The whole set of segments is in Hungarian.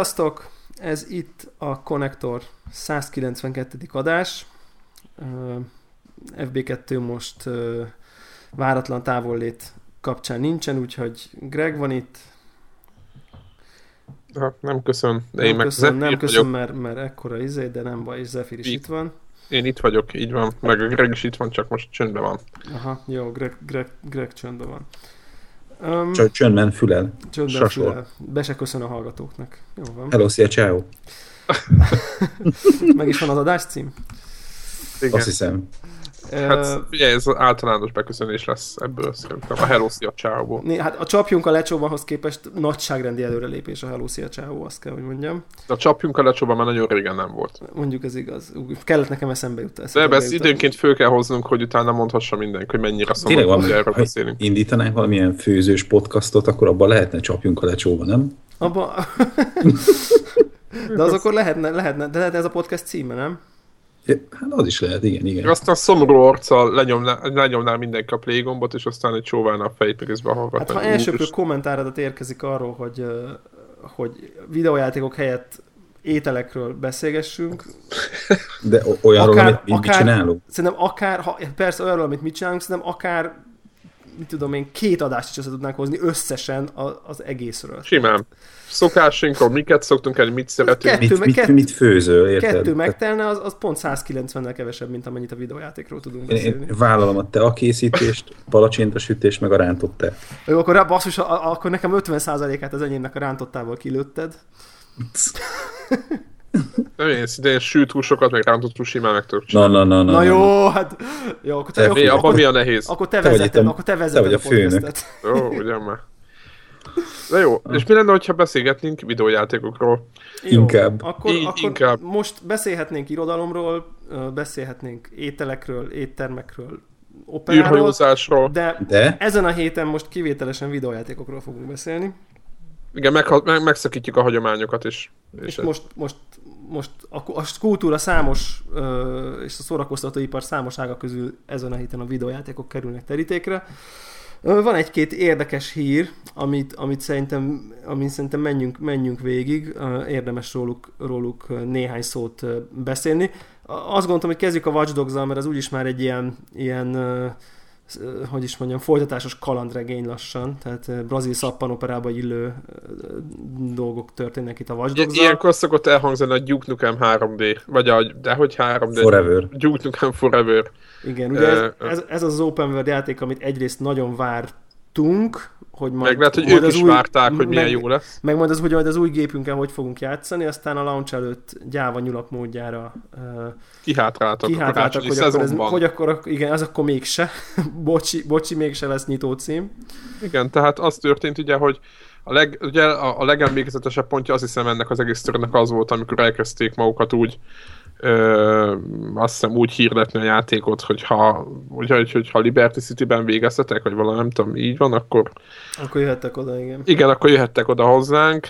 Sziasztok! Ez itt a Connector 192. adás. FB2 most váratlan távollét kapcsán nincsen, úgyhogy Greg van itt. Ha, nem köszön. De nem én köszön, meg nem köszön, mert, mert ekkora izé, de nem baj, és Zephyr is itt, itt van. Én itt vagyok, így van, meg a Greg is itt van, csak most csöndben van. Aha, jó, Greg, Greg, Greg csöndben van. Um, Csak csöndben fülel. Csöndben fülel. Be se köszön a hallgatóknak. Jó van. Hello, szia, ciao. Meg is van az adás cím? Igen. Azt hiszem. Hát ugye ez általános beköszönés lesz ebből szerintem. A Hello Szia Ciao. Né, hát a csapjunk a lecsóbanhoz képest nagyságrendi előrelépés a Hello Szia Ciao, azt kell, hogy mondjam. De a csapjunk a lecsóban már nagyon régen nem volt. Mondjuk ez igaz. Kellett nekem eszembe jutni. De ezt időnként föl kell hoznunk, hogy utána mondhassa mindenki, hogy mennyire szomorú, hogy erről beszélünk. indítanánk valamilyen főzős podcastot, akkor abban lehetne csapjunk a lecsóba, nem? Abba... de az akkor lehetne, lehetne, de lehetne ez a podcast címe, nem? Hát az is lehet, igen, igen. Aztán szomorú arccal lenyomná, lenyomná mindenki a play gombot, és aztán egy csóválna a fejét, miközben hallgatná. Hát ha elsőprő kommentáradat érkezik arról, hogy, hogy videójátékok helyett ételekről beszélgessünk. De olyanról, akár, amit mit, akár, csinálunk? Szerintem akár, ha, persze olyanról, amit mit csinálunk, szerintem akár mit tudom én, két adást is össze tudnánk hozni összesen az egészről. Simán. Szokásunkon miket szoktunk el, mit szeretünk. Kettő, mit, mit, kettő, mit főzöl, érted? Kettő megtelne, az, az pont 190-nel kevesebb, mint amennyit a videójátékról tudunk beszélni. Én, vállalom a te a készítést, sütés, meg a rántott te. Jó, akkor basszus, akkor nekem 50%-át az enyémnek a rántottával kilőtted. Nem én szintén sült húsokat, meg rántott hús simán meg tudok Na, na, na, na, na, jó, hát... Jó, akkor te, te, abban mi a nehéz? Akkor te, te vezeted, akkor te vezeted te vagy a, a főnök. Jó, ugyan már. De jó, és mi lenne, ha beszélgetnénk videójátékokról? Jó, inkább. Akkor, Így, akkor inkább. most beszélhetnénk irodalomról, beszélhetnénk ételekről, éttermekről, operáról, de, de ezen a héten most kivételesen videójátékokról fogunk beszélni. Igen, meg, meg, megszakítjuk a hagyományokat is. És, és most, most, most a, a kultúra számos és a szórakoztatóipar számos ága közül ezen a héten a videójátékok kerülnek terítékre. Van egy-két érdekes hír, amit, amit szerintem, amit szerintem menjünk, menjünk végig, érdemes róluk, róluk néhány szót beszélni. Azt gondoltam, hogy kezdjük a Watch dogs mert az úgyis már egy ilyen, ilyen hogy is mondjam, folytatásos kalandregény lassan, tehát brazil szappanoperába illő dolgok történnek itt a dogs Ilyenkor szokott elhangzani a Duke Nukem 3D, vagy a, de hogy 3D? Forever. Duke Nukem Forever. Igen, ugye ez, ez, ez az open world játék, amit egyrészt nagyon vártunk, hogy majd, meg lehet, hogy ők is új, várták, hogy milyen meg, jó lesz. Meg majd az, hogy majd az új gépünkkel hogy fogunk játszani, aztán a launch előtt gyáva nyulak módjára uh, kihátráltak, kihátráltak hogy, akkor ez, hogy akkor, igen, az akkor mégse, bocsi, bocsi, mégse lesz nyitó cím. Igen, tehát az történt ugye, hogy a, leg, ugye a, a legemlékezetesebb pontja azt hiszem ennek az egész törnek az volt, amikor elkezdték magukat úgy ö, azt hiszem úgy hirdetni a játékot, hogy ha, ugye, hogy, hogy ha Liberty City-ben végeztetek, vagy valami nem tudom, így van, akkor... Akkor jöhettek oda, igen. Igen, akkor jöhettek oda hozzánk.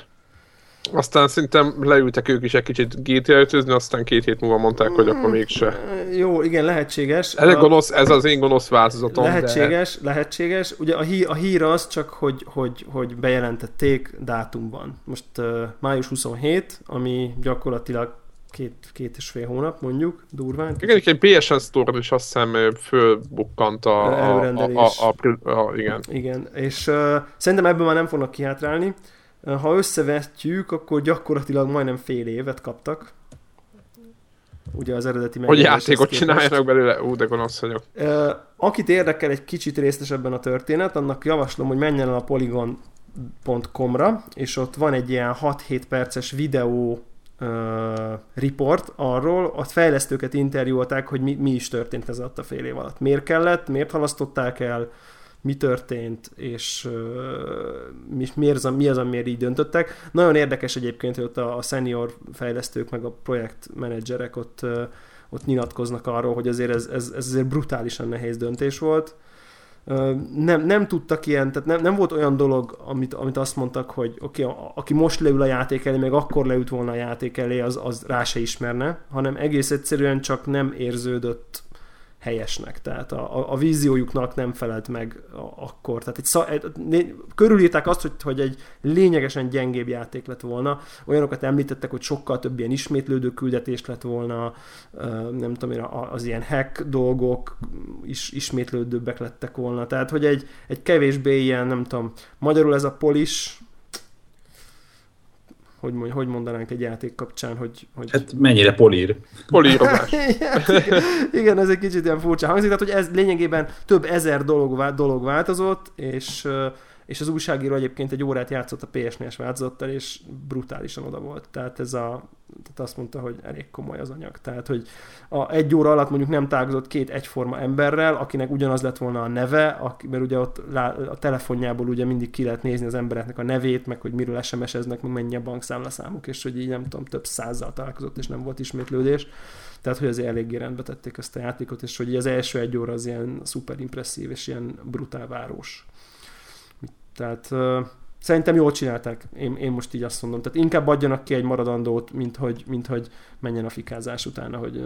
Aztán szerintem leültek ők is egy kicsit GTA aztán két hét múlva mondták, hogy akkor mégse. Jó, igen, lehetséges. Ez, a... gonosz, ez az én gonosz változatom. Lehetséges, de... lehetséges. Ugye a hír, a hír az csak, hogy, hogy, hogy bejelentették dátumban. Most uh, május 27, ami gyakorlatilag két, két és fél hónap, mondjuk, durván. Igen, egy PSN store is azt hiszem fölbukkant a, a, a, a, a, a, igen. Igen, és uh, szerintem ebből már nem fognak kihátrálni. Uh, ha összevetjük, akkor gyakorlatilag majdnem fél évet kaptak. Ugye az eredeti Hogy játékot csináljanak belőle, ú, de gonosz vagyok. Uh, akit érdekel egy kicsit részesebben a történet, annak javaslom, hogy menjen el a polygon.com-ra, és ott van egy ilyen 6-7 perces videó uh, report arról, a fejlesztőket interjúolták, hogy mi, mi is történt ez alatt a fél év alatt. Miért kellett, miért halasztották el, mi történt, és mi, mi, az, mi az, amiért így döntöttek. Nagyon érdekes egyébként, hogy ott a, a senior fejlesztők, meg a projektmenedzserek ott, ott nyilatkoznak arról, hogy azért ez, ez, ez azért brutálisan nehéz döntés volt nem, nem tudtak ilyen, tehát nem, nem volt olyan dolog, amit, amit azt mondtak, hogy oké, okay, aki most leül a játék elé, meg akkor leült volna a játék elé, az, az rá se ismerne, hanem egész egyszerűen csak nem érződött helyesnek, tehát a, a, a víziójuknak nem felelt meg a, akkor. Tehát egy, szá, egy, körülírták azt, hogy, hogy egy lényegesen gyengébb játék lett volna. Olyanokat említettek, hogy sokkal több ilyen ismétlődő küldetés lett volna, nem tudom én, az ilyen hack dolgok is ismétlődőbbek lettek volna. Tehát, hogy egy, egy kevésbé ilyen, nem tudom, magyarul ez a polis, hogy, mond, hogy mondanánk egy játék kapcsán, hogy... hogy... Hát mennyire polír. Polírozás. igen, igen, ez egy kicsit ilyen furcsa hangzik, tehát hogy ez lényegében több ezer dolog, dolog változott, és és az újságíró egyébként egy órát játszott a PS-nél változattal, és brutálisan oda volt. Tehát ez a, tehát azt mondta, hogy elég komoly az anyag. Tehát, hogy a egy óra alatt mondjuk nem találkozott két egyforma emberrel, akinek ugyanaz lett volna a neve, aki, mert ugye ott a telefonjából ugye mindig ki lehet nézni az embereknek a nevét, meg hogy miről SMS-eznek, meg mennyi a bankszámlaszámuk, és hogy így nem tudom, több százzal találkozott, és nem volt ismétlődés. Tehát, hogy azért eléggé rendbe tették ezt a játékot, és hogy az első egy óra az ilyen szuper impresszív, és ilyen brutál város. Tehát szerintem jól csinálták, én, én most így azt mondom. Tehát inkább adjanak ki egy maradandót, mint hogy, mint hogy menjen a fikázás utána, hogy uh,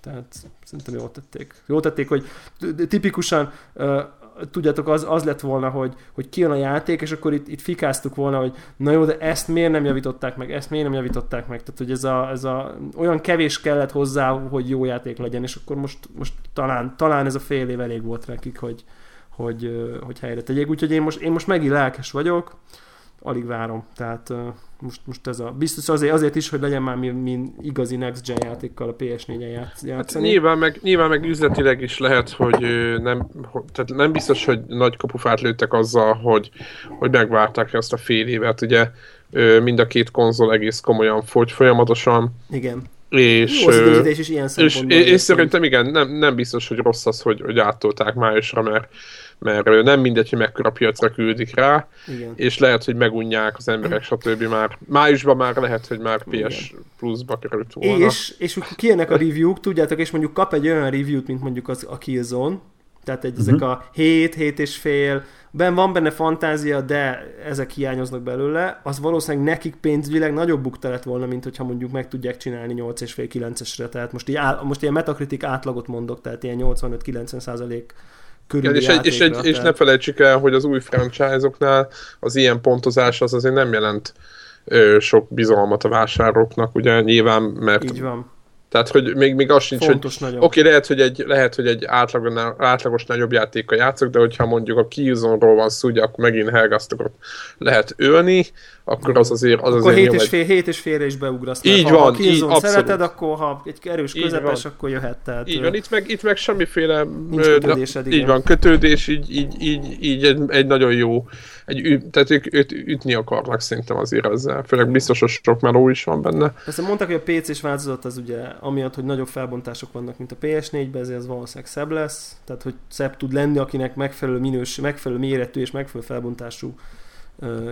tehát szerintem jól tették. Jól tették, hogy tipikusan uh, tudjátok, az, az lett volna, hogy, hogy kijön a játék, és akkor itt, itt fikáztuk volna, hogy na jó, de ezt miért nem javították meg, ezt miért nem javították meg. Tehát, hogy ez a, ez a olyan kevés kellett hozzá, hogy jó játék legyen, és akkor most, most talán, talán ez a fél év elég volt nekik, hogy, hogy, hogy helyre tegyék. Úgyhogy én most, én most megint lelkes vagyok, alig várom. Tehát most, most ez a... Biztos azért, azért is, hogy legyen már mi, mi igazi Next Gen játékkal a PS4-en játszani. Hát nyilván, meg, nyilván meg üzletileg is lehet, hogy nem, tehát nem biztos, hogy nagy kapufát lőttek azzal, hogy, hogy megvárták ezt a fél évet. Ugye mind a két konzol egész komolyan fogy folyamatosan. Igen. És, Jó az is ilyen és, és, és szerintem igen, nem, nem biztos, hogy rossz az, hogy, hogy áttolták májusra, mert mert nem mindegy, hogy mekkora piacra küldik rá, Igen. és lehet, hogy megunják az emberek, stb. már májusban már lehet, hogy már PS Igen. Plus-ba került volna. És, és kijönnek a review-k, tudjátok, és mondjuk kap egy olyan review-t, mint mondjuk az, a Killzone, tehát egy, uh-huh. ezek mhm. a 7, 7 és fél, ben van benne fantázia, de ezek hiányoznak belőle, az valószínűleg nekik pénzvileg nagyobb bukta lett volna, mint hogyha mondjuk meg tudják csinálni 8 és fél 9-esre, tehát most, így, most ilyen metakritik átlagot mondok, tehát ilyen 85-90 százalék körüli és, egy, és, egy, és ne felejtsük el, hogy az új franchise-oknál az ilyen pontozás az azért nem jelent ö, sok bizalmat a vásároknak, ugye nyilván, mert Így van. Tehát, hogy még, még az sincs, Fontos hogy oké, okay, lehet, hogy egy, lehet, hogy egy átlag, átlagos nagyobb játéka játszok, de hogyha mondjuk a Killzone-ról van szó, ugye akkor megint Helgasztokot lehet ölni, akkor az azért... Az akkor azért 7 és, fél, 7 és félre is beugrasz. Így ha van, a így, szereted, akkor ha egy erős közepes, akkor jöhet. Tehát, így van, itt meg, itt meg semmiféle nincs kötődésed, így van, kötődés, így, így, így, így egy, egy nagyon jó egy, tehát ők, őt ütni akarnak szerintem azért ezzel. Főleg biztos, hogy sok meló is van benne. Persze mondták, hogy a PC-s változat az ugye, amiatt, hogy nagyobb felbontások vannak, mint a PS4-ben, ezért az valószínűleg szebb lesz. Tehát, hogy szebb tud lenni, akinek megfelelő minős, megfelelő méretű és megfelelő felbontású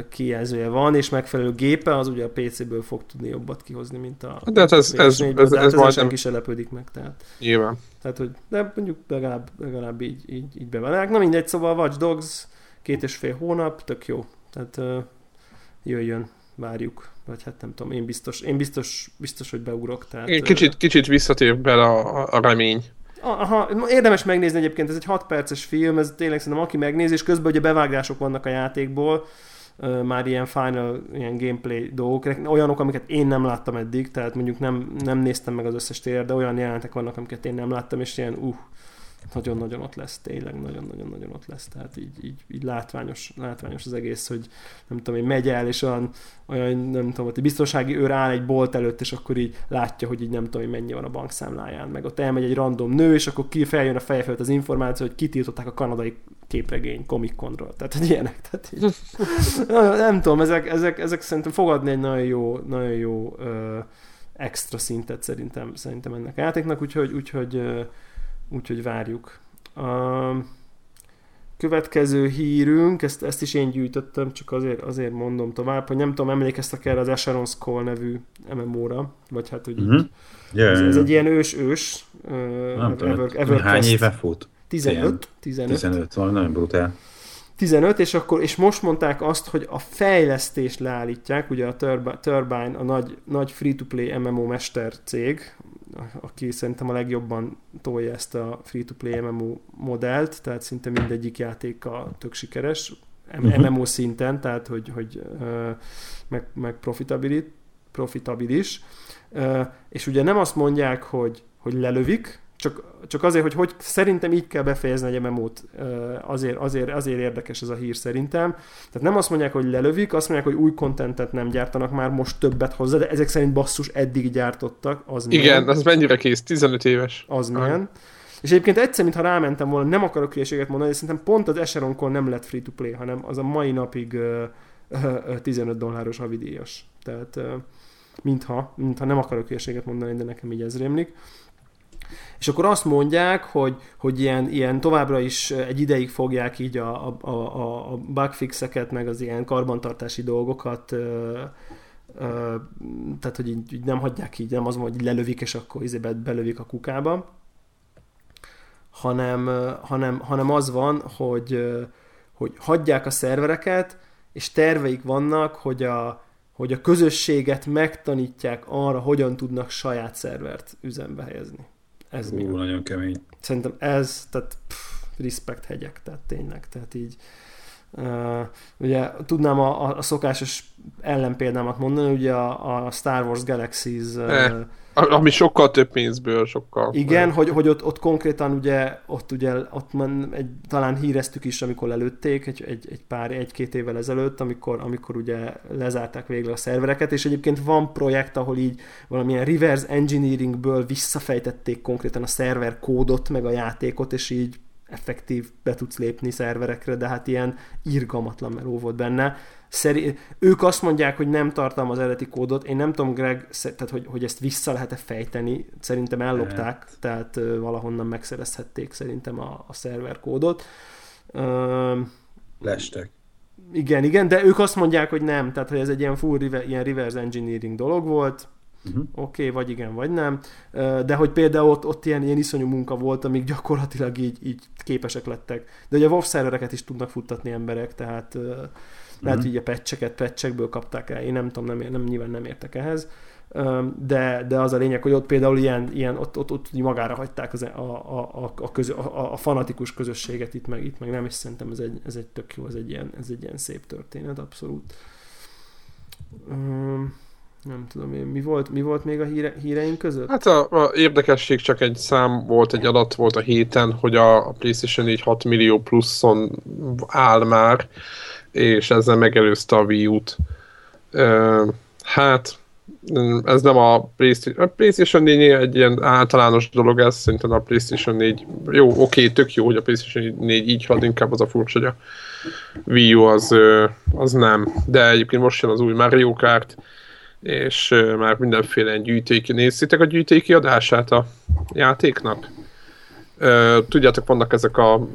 kijelzője van, és megfelelő gépe, az ugye a PC-ből fog tudni jobbat kihozni, mint a De hát ez, ez, ez, ez, ez, ez senki se lepődik meg. Tehát. Nyilván. Tehát, hogy de mondjuk legalább, legalább így, így, így be van. Na mindegy, szóval Watch Dogs két és fél hónap, tök jó. Tehát uh, jöjjön, várjuk. Vagy hát nem tudom, én biztos, én biztos, biztos hogy beugrok. Tehát, én kicsit, uh, kicsit visszatér bele a, a remény. Aha, érdemes megnézni egyébként, ez egy 6 perces film, ez tényleg szerintem aki megnézi, és közben ugye bevágások vannak a játékból, már ilyen final, ilyen gameplay dolgok, olyanok, amiket én nem láttam eddig, tehát mondjuk nem, nem néztem meg az összes tér, de olyan jelentek vannak, amiket én nem láttam, és ilyen uh, nagyon-nagyon ott lesz, tényleg nagyon-nagyon-nagyon ott lesz, tehát így, így, így látványos, látványos az egész, hogy nem tudom, hogy megy el, és olyan, olyan nem tudom, hogy biztonsági őr áll egy bolt előtt, és akkor így látja, hogy így nem tudom, hogy mennyi van a bankszámláján, meg ott elmegy egy random nő, és akkor ki feljön a feje felett az információ, hogy kitiltották a kanadai képregény Comic Conról, tehát hogy ilyenek, tehát így, nem tudom, ezek, ezek, ezek szerintem fogadni egy nagyon jó, nagyon jó ö, extra szintet szerintem, szerintem ennek a játéknak, úgyhogy, úgyhogy ö, úgyhogy várjuk. A következő hírünk, ezt, ezt is én gyűjtöttem, csak azért, azért mondom tovább, hogy nem tudom, emlékeztek erre az Asheron's Call nevű MMO-ra, vagy hát hogy yeah, ez, ez egy ilyen ős-ős uh, ever, ever hány éve fut? 15? 15, 15 van, nagyon brutál. 15, és, akkor, és most mondták azt, hogy a fejlesztést leállítják, ugye a Turbine, a nagy, nagy free-to-play MMO mester cég, aki szerintem a legjobban tolja ezt a free-to-play MMO modellt, tehát szinte mindegyik játéka tök sikeres, uh-huh. MMO szinten, tehát hogy, hogy meg, meg profitabilis, profitabilis. És ugye nem azt mondják, hogy, hogy lelövik, csak, csak azért, hogy, hogy szerintem így kell befejezni egy MMO-t, azért, azért, azért érdekes ez a hír szerintem. Tehát nem azt mondják, hogy lelövik, azt mondják, hogy új kontentet nem gyártanak már most többet hozzá, de ezek szerint basszus eddig gyártottak. Az Igen, milyen. az mennyire kész, 15 éves. Az milyen. És egyébként egyszer, mintha rámentem volna, nem akarok hülyeséget mondani, de szerintem pont az Echeronkon nem lett free-to-play, hanem az a mai napig uh, 15 dolláros havidíjas. Tehát mintha, mintha nem akarok hülyeséget mondani, de nekem így ez rémlik. És akkor azt mondják, hogy, hogy ilyen, ilyen továbbra is egy ideig fogják így a, a, a, a bugfixeket, meg az ilyen karbantartási dolgokat tehát, hogy így, így nem hagyják így, nem az, hogy lelövik, és akkor izé belövik a kukába, hanem, hanem, hanem az van, hogy, hogy hagyják a szervereket, és terveik vannak, hogy a, hogy a közösséget megtanítják arra, hogyan tudnak saját szervert üzembe helyezni. Ez Hú, mi? nagyon kemény. Szerintem ez, tehát pff, respect hegyek, tehát tényleg, tehát így ugye tudnám a, a szokásos ellenpéldámat mondani, ugye a, a Star Wars Galaxies uh, ami sokkal több pénzből, sokkal. Igen, hogy, hogy ott, ott konkrétan ugye, ott ugye, ott man, egy, talán híreztük is, amikor előtték, egy, egy, egy pár, egy-két évvel ezelőtt, amikor, amikor ugye lezárták végre a szervereket, és egyébként van projekt, ahol így valamilyen reverse engineeringből visszafejtették konkrétan a szerver kódot, meg a játékot, és így effektív be tudsz lépni szerverekre, de hát ilyen irgalmatlan meló volt benne. Szeri- ők azt mondják, hogy nem az eredeti kódot. Én nem tudom, Greg, tehát, hogy, hogy ezt vissza lehet-e fejteni. Szerintem ellopták, hát. tehát uh, valahonnan megszerezhették szerintem a, a szerver kódot. Uh, Lestek. Igen, igen, de ők azt mondják, hogy nem, tehát hogy ez egy ilyen full river, ilyen reverse engineering dolog volt, Uh-huh. Oké, okay, vagy igen, vagy nem. De hogy például ott, ott ilyen, ilyen iszonyú munka volt, amíg gyakorlatilag így, így képesek lettek. De ugye a WoW szervereket is tudnak futtatni emberek, tehát lehet, uh-huh. hogy a pecseket peccsekből kapták el, én nem tudom, nem, nem, nyilván nem értek ehhez, de, de az a lényeg, hogy ott például ilyen, ilyen ott, ott, ott magára hagyták az, a, a, a, a, közö, a, a, fanatikus közösséget itt meg, itt meg nem, és szerintem ez egy, ez egy tök jó, ez egy ilyen, ez egy ilyen szép történet, abszolút. Um, nem tudom én, mi volt, mi volt még a híre, híreink között? Hát a, a érdekesség csak egy szám volt, egy adat volt a héten, hogy a, a PlayStation 4 6 millió pluszon áll már, és ezzel megelőzte a Wii U-t. hát, ez nem a PlayStation, a PlayStation 4 egy ilyen általános dolog, ez szerintem a PlayStation 4, jó, oké, tök jó, hogy a PlayStation 4 így had, inkább az a furcsa, hogy a Wii U az, az nem. De egyébként most jön az új Mario Kart, és már mindenféle gyűjtéki, néztétek a gyűjtéki adását a játéknak? Tudjátok, vannak ezek a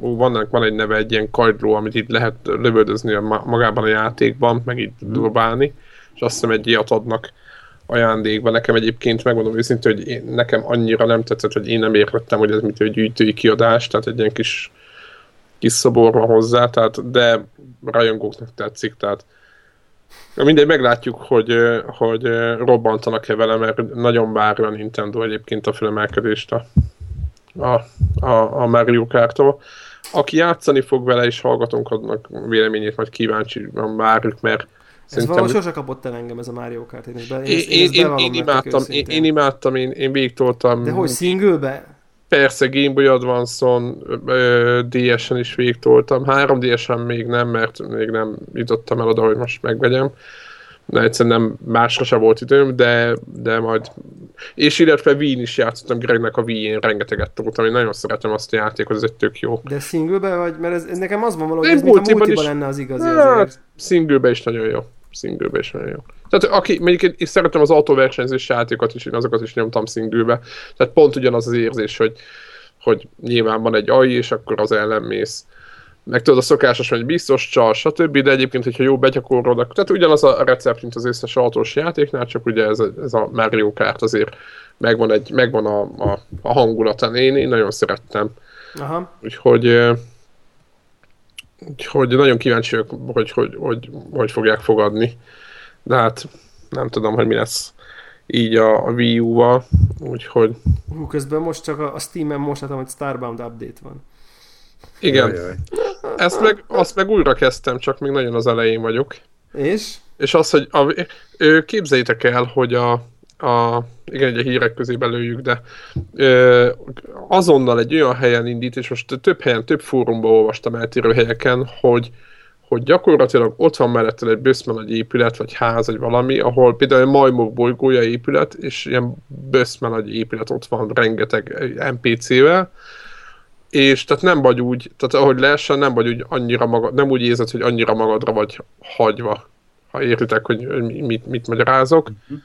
ó, vannak, van egy neve, egy ilyen kajdló, amit itt lehet lövöldözni a, magában a játékban, meg itt mm. dobálni, és azt hiszem egy ilyet adnak ajándékba. Nekem egyébként megmondom őszintén, hogy én, nekem annyira nem tetszett, hogy én nem értettem, hogy ez mit egy gyűjtői kiadás, tehát egy ilyen kis, kis szobor van hozzá, tehát, de rajongóknak tetszik, tehát mindegy, meglátjuk, hogy, hogy robbantanak-e vele, mert nagyon várja a Nintendo egyébként a felemelkedést a, a, a, a Mario Kartól. Aki játszani fog vele, és hallgatunk annak véleményét, majd kíváncsi várjuk, mert ez Szerintem... valahogy sose kapott el engem ez a Mario Kart. Én, én, én, én, én, én, imádtam, én, én imádtam, én, én végtoltam. De hogy, singlebe? Persze, Game Boy Advance-on, DS-en is végtoltam. 3DS-en még nem, mert még nem jutottam el oda, hogy most megvegyem. De egyszerűen nem, másra sem volt időm, de, de majd... És illetve Wii-n is játszottam Gregnek a Wii-n rengeteget toltam, én nagyon szeretem azt a játékot, ez egy tök jó. De singlebe vagy? Mert ez, ez nekem az van valahogy, ez mint a multiba is, lenne az igazi hát. Singlebe is nagyon jó. Singlebe is nagyon jó. Tehát aki, mondjuk én, én szeretem az autóversenyzős játékokat is, én azokat is nyomtam singlebe. Tehát pont ugyanaz az érzés, hogy, hogy nyilván van egy AI, és akkor az ellen mész meg tudod a szokásos, hogy biztos csal, stb. De egyébként, hogyha jó begyakorolod, akkor tehát ugyanaz a recept, mint az összes autós játéknál, csak ugye ez a, ez a Mario Kart azért megvan, egy, megvan a, a, a hangulata. Én, én nagyon szerettem. Aha. Úgyhogy, úgyhogy nagyon kíváncsi vagyok, hogy, hogy, hogy, hogy fogják fogadni. De hát nem tudom, hogy mi lesz. így a, a Wii U-val, úgyhogy... Hú, közben most csak a, a Steam-en most látom, hogy Starbound update van. Igen. Jaj, jaj. Ezt meg, azt meg újra kezdtem, csak még nagyon az elején vagyok. És? És az, hogy a, képzeljétek el, hogy a, a igen, egy a hírek közé belőjük, de ö, azonnal egy olyan helyen indít, és most több helyen, több fórumban olvastam eltérő helyeken, hogy, hogy gyakorlatilag ott van mellette egy böszme nagy épület, vagy ház, vagy valami, ahol például egy majmok bolygója épület, és ilyen böszme nagy épület ott van rengeteg NPC-vel, és tehát nem vagy úgy, tehát ahogy leessen, nem vagy úgy annyira magad, nem úgy érzed, hogy annyira magadra vagy hagyva, ha értitek, hogy mit, mit magyarázok. Uh-huh.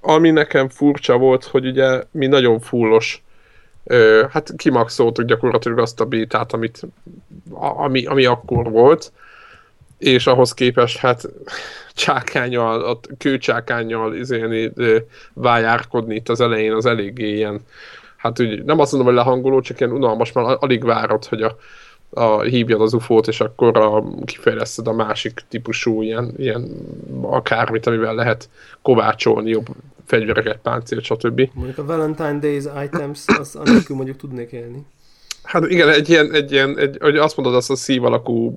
Ami nekem furcsa volt, hogy ugye mi nagyon fullos hát kimaxoltuk gyakorlatilag azt a bétát, amit, ami, ami akkor volt, és ahhoz képest hát csákányal, a kőcsákányjal izélni, vájárkodni itt az elején az eléggé ilyen hát úgy nem azt mondom, hogy lehangoló, csak ilyen unalmas, mert alig várod, hogy a, a, hívjad az ufót, és akkor a, kifejleszted a másik típusú ilyen, ilyen akármit, amivel lehet kovácsolni jobb fegyvereket, páncélt, stb. Mondjuk a Valentine Days items, az anélkül mondjuk tudnék élni. Hát igen, egy ilyen, egy ilyen egy, hogy azt mondod, azt a szív alakú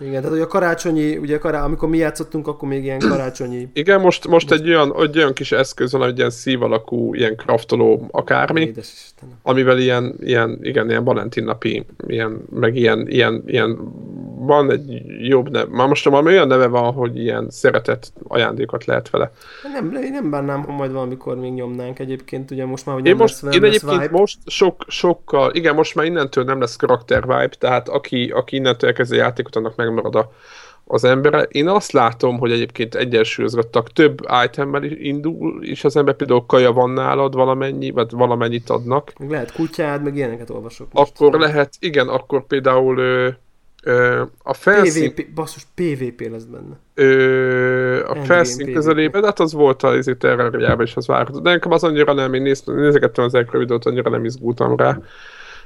igen, tehát hogy a karácsonyi, ugye kará, amikor mi játszottunk, akkor még ilyen karácsonyi... Igen, most, most egy olyan, egy olyan kis eszköz van, egy ilyen szív alakú, ilyen kraftoló akármi, amivel ilyen, ilyen, igen, ilyen Valentin napi, ilyen, meg ilyen, ilyen, ilyen van egy jobb neve, már most valami olyan neve van, hogy ilyen szeretett ajándékot lehet vele. Nem, nem bánnám, ha majd valamikor még nyomnánk egyébként, ugye most már, hogy én most, lesz én egyébként vibe. most sok, sokkal, igen, most már innentől nem lesz karakter vibe, tehát aki, aki innentől elkezdi a játékot, annak megmarad a, az embere. Én azt látom, hogy egyébként egyensúlyozgattak, több itemmel indul, és az ember például kaja van nálad valamennyi, vagy valamennyit adnak. Lehet kutyád, meg ilyeneket olvasok. Most. Akkor lehet, igen, akkor például a felszín... PvP, basszus, PvP lesz benne. Ö, a felszín közelében, de hát az volt a izé terrorjában is az várható. De nekem az annyira nem, én néz, nézegettem az első videót, annyira nem izgultam rá.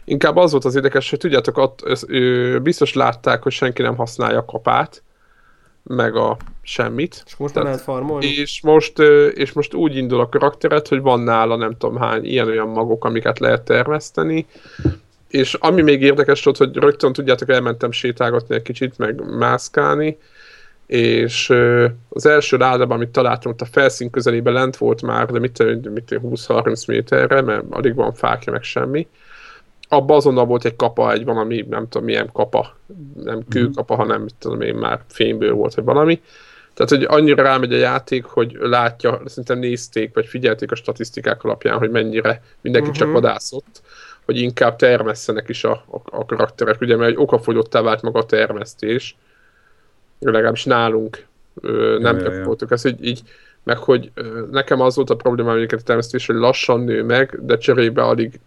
Inkább az volt az érdekes, hogy tudjátok, ott ö, biztos látták, hogy senki nem használja a kapát, meg a semmit. És most Tehát, lehet farmolni? És most, és most úgy indul a karakteret, hogy van nála nem tudom hány ilyen-olyan magok, amiket lehet termeszteni, és ami még érdekes volt, hogy rögtön tudjátok, elmentem sétálgatni egy kicsit, meg mászkálni, és az első ládában, amit találtam, ott a felszín közelében lent volt már, de mit, mit 20-30 méterre, mert alig van fákja, meg semmi, abban azonnal volt egy kapa, egy valami, nem tudom milyen kapa, nem kőkapa, mhm. hanem mit tudom én már fényből volt, vagy valami. Tehát, hogy annyira rámegy a játék, hogy látja, szerintem nézték, vagy figyelték a statisztikák alapján, hogy mennyire mindenki uh-huh. csak mhm. vadászott, hogy inkább termesszenek is a, a, a karakterek, ugye, mert egy okafogyottá vált maga a termesztés, legalábbis nálunk ö, nem ja, ja, ja. ezt, hogy így meg hogy nekem az volt a probléma, hogy a termesztés, hogy lassan nő meg, de cserébe alig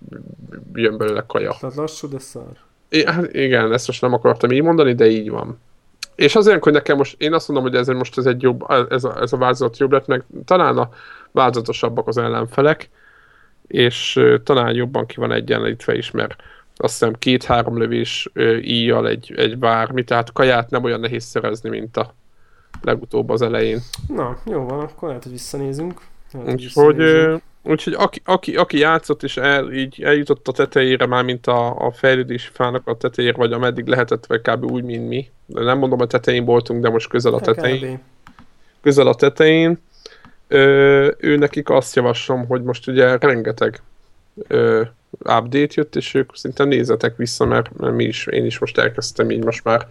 jön belőle kaja. Tehát lassú, de szar. I- hát igen, ezt most nem akartam így mondani, de így van. És azért, hogy nekem most, én azt mondom, hogy ez most ez egy jobb, ez a, ez a változat jobb lett, meg talán a változatosabbak az ellenfelek, és talán jobban ki van egyenlítve is, mert azt hiszem két-három lövés íjjal egy, egy bármi, tehát kaját nem olyan nehéz szerezni, mint a legutóbb az elején. Na, jó van, akkor lehet, hogy visszanézünk. úgyhogy, úgyhogy aki, aki, aki játszott és el, így eljutott a tetejére, már mint a, a fejlődési fának a tetejére, vagy ameddig lehetett, vagy kb. úgy, mint mi. De nem mondom, a tetején voltunk, de most közel a tetején. Közel a tetején. Ő nekik azt javaslom, hogy most ugye rengeteg ö, update jött, és ők szinte nézzetek vissza, mert, mert mi is, én is most elkezdtem így most már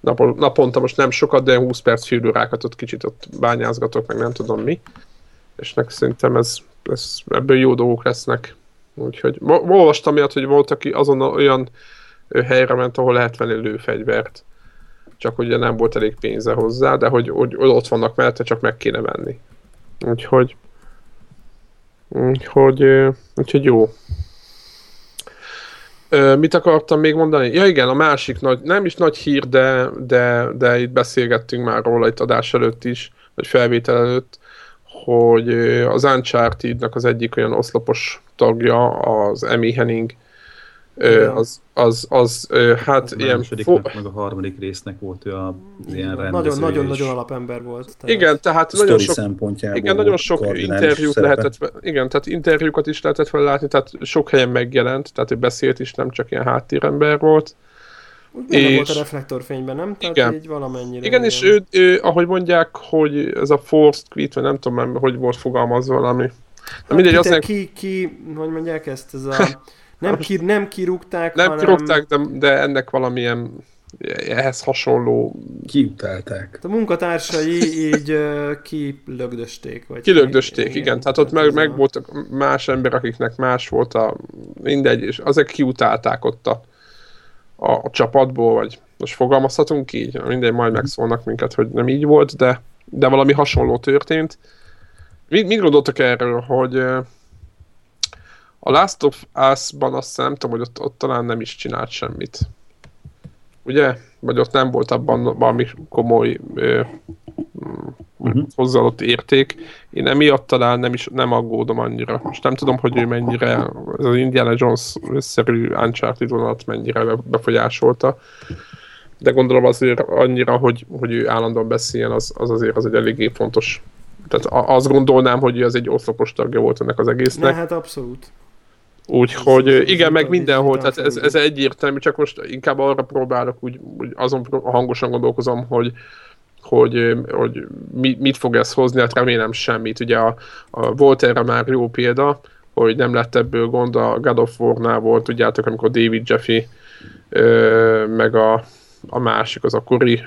napon, naponta most nem sokat, de 20 perc fűrőrákat ott kicsit ott bányázgatok, meg nem tudom mi. És nek szerintem ez, ez, ebből jó dolgok lesznek. Úgyhogy olvastam miatt, hogy volt, aki azon olyan helyre ment, ahol lehet venni lőfegyvert. Csak ugye nem volt elég pénze hozzá, de hogy, hogy ott vannak mellette, csak meg kéne venni. Úgyhogy úgyhogy, úgyhogy jó mit akartam még mondani? Ja igen, a másik nagy, nem is nagy hír, de, de, de itt beszélgettünk már róla itt adás előtt is, vagy felvétel előtt, hogy az uncharted az egyik olyan oszlopos tagja, az Emi Henning, Ö, az, az, az, hát A ilyen... másodiknak, Fo- meg a harmadik résznek volt ő a, ilyen rendező Nagyon-nagyon-nagyon és alapember volt. igen, tehát nagyon sok szempontjából Igen, nagyon sok interjút szerepe. lehetett, igen, tehát interjúkat is lehetett vele látni, tehát sok helyen megjelent, tehát ő beszélt is, nem csak ilyen háttérember volt. Benne és- volt a reflektorfényben, nem? Tehát Igen. így valamennyire. Igen, és ő, ő, ahogy mondják, hogy ez a forced quit, vagy nem tudom hogy volt fogalmazva valami. Na mindegy, ki, az te- nem, ki, ki, hogy mondják ezt, ez a... Nem, ki, nem kirúgták, nem hanem... kirúgták, de, de ennek valamilyen ehhez hasonló Kiutálták. A munkatársai így uh, kilögdösték. Vagy kilögdösték, igen, tehát ott meg, meg voltak más ember, akiknek más volt a mindegy, és azok kiutálták ott a, a, a csapatból, vagy most fogalmazhatunk így, mindegy, majd megszólnak minket, hogy nem így volt, de, de valami hasonló történt. Mit, mit gondoltak erről, hogy a Last of Us-ban azt hiszem, nem tudom, hogy ott, ott talán nem is csinált semmit. Ugye? Vagy ott nem volt abban valami komoly ö, Mhm. hozzáadott érték. Én emiatt talán nem is nem aggódom annyira. Most nem tudom, hogy ő mennyire ez az Indiana Jones-szerű Uncharted vonalat mennyire be- befolyásolta. De gondolom azért annyira, hogy, hogy ő állandóan beszéljen, az, az azért az egy eléggé fontos. Tehát azt gondolnám, hogy az egy oszlopos tagja volt ennek az Ne, egésznek. hát abszolút. Úgyhogy igen, meg mindenhol, tehát ez, ez egyértelmű, csak most inkább arra próbálok, úgy, úgy azon hangosan gondolkozom, hogy, hogy, hogy mi, mit fog ez hozni, hát remélem semmit. Ugye a, a, volt erre már jó példa, hogy nem lett ebből gond, a God of War-nál volt, tudjátok, amikor David Jeffy ö, meg a, a másik, az a Cory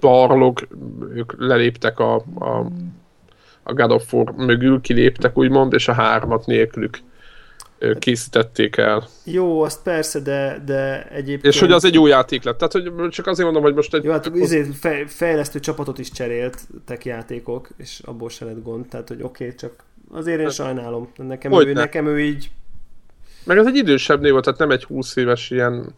Barlog, ők leléptek a, a, a God of War mögül, kiléptek úgymond, és a hármat nélkülük készítették el. Jó, azt persze, de, de egyébként... És hogy az egy jó játék lett. Tehát, hogy csak azért mondom, hogy most egy... Jó, hát fej, fejlesztő csapatot is cseréltek játékok, és abból se lett gond, tehát hogy oké, okay, csak azért én sajnálom. Nekem ő, Hogyne. nekem ő így... Meg ez egy idősebb név volt, tehát nem egy 20 éves ilyen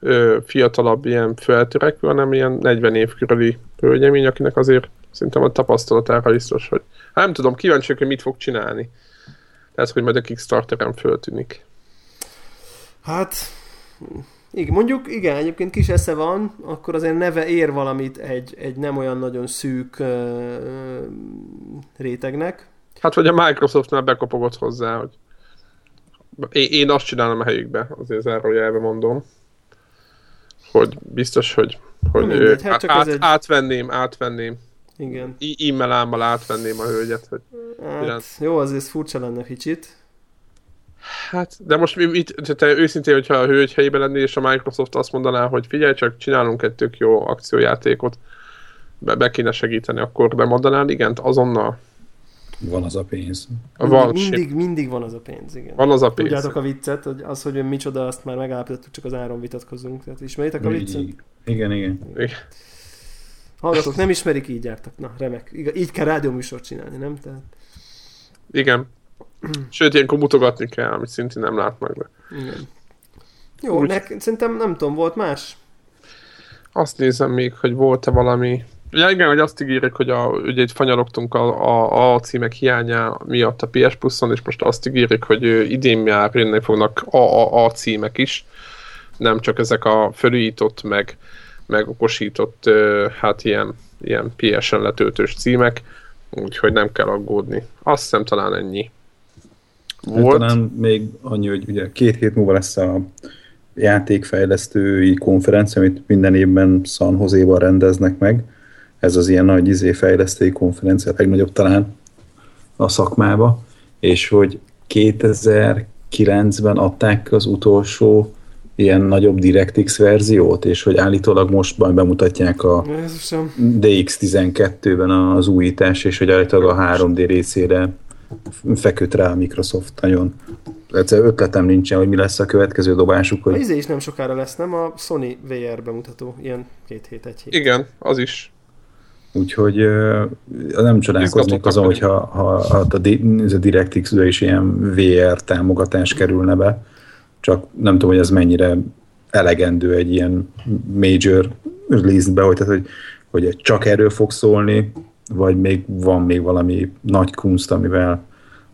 ö, fiatalabb ilyen feltörekvő, hanem ilyen 40 év körüli hölgyemény, akinek azért szerintem a tapasztalatára biztos, hogy hát nem tudom, kíváncsi vagyok, hogy mit fog csinálni. Lehet, hogy majd a Kickstarteren föltűnik. Hát... Igen, mondjuk, igen, egyébként kis esze van, akkor azért neve ér valamit egy, egy nem olyan nagyon szűk uh, rétegnek. Hát, vagy a Microsoftnál bekopogott hozzá, hogy én, én azt csinálom a helyükbe, azért zárójelbe mondom, hogy biztos, hogy, hogy mindegy, hát át, egy- átvenném, átvenném, Igen. e- e-mailámmal átvenném a hölgyet, hogy Hát, Igen. jó, azért furcsa lenne kicsit. Hát, de most mi, mit, te- őszintén, hogyha a hölgy helyében lennél, és a Microsoft azt mondaná, hogy figyelj csak, csinálunk egy tök jó akciójátékot, be, be kéne segíteni, akkor nem mondanál igent azonnal? Van az a pénz. Van, mindig, mindig, van az a pénz, igen. van az a pénz. Tudjátok a viccet, hogy az, hogy micsoda, azt már megállapítottuk, csak az áron vitatkozunk. Tehát ismeritek a viccet? Igen, igen. Hallgatók, nem ismerik, így jártak. Na, remek. Így kell rádióműsort csinálni, nem? Tehát, Igen. Sőt, ilyenkor mutogatni kell, amit szintén nem látnak be. igen. Jó, Úgy. nek, szerintem nem tudom, volt más? Azt nézem még, hogy volt-e valami... Ja, igen, hogy azt ígérik, hogy a, ugye itt fanyarogtunk a, a, a címek hiánya miatt a PS Plus-on, és most azt ígérik, hogy idén már jönni fognak a, a, a címek is, nem csak ezek a felújított, meg, meg okosított, hát ilyen, ilyen PS-en letöltős címek, úgyhogy nem kell aggódni. Azt hiszem talán ennyi. Hát Volt. talán még annyi, hogy ugye két hét múlva lesz a játékfejlesztői konferencia, amit minden évben San Jose-ban rendeznek meg. Ez az ilyen nagy izé fejlesztői konferencia, a legnagyobb talán a szakmába, és hogy 2009-ben adták az utolsó ilyen nagyobb DirectX verziót, és hogy állítólag most majd bemutatják a Jézusom. DX12-ben az újítás, és hogy állítólag a 3D részére feküdt rá a Microsoft nagyon. Egyszerűen ötletem nincsen, hogy mi lesz a következő dobásuk, A hogy izé is nem sokára lesz, nem? A Sony VR bemutató. Ilyen két hét, egy hét. Igen, az is. úgyhogy nem csodálkoznék azon, hogyha ha, ha a DirectX-be is ilyen VR támogatás kerülne be, csak nem tudom, hogy ez mennyire elegendő egy ilyen major release-be, hogy, tehát, hogy, hogy csak erről fog szólni, vagy még van még valami nagy kunst, amivel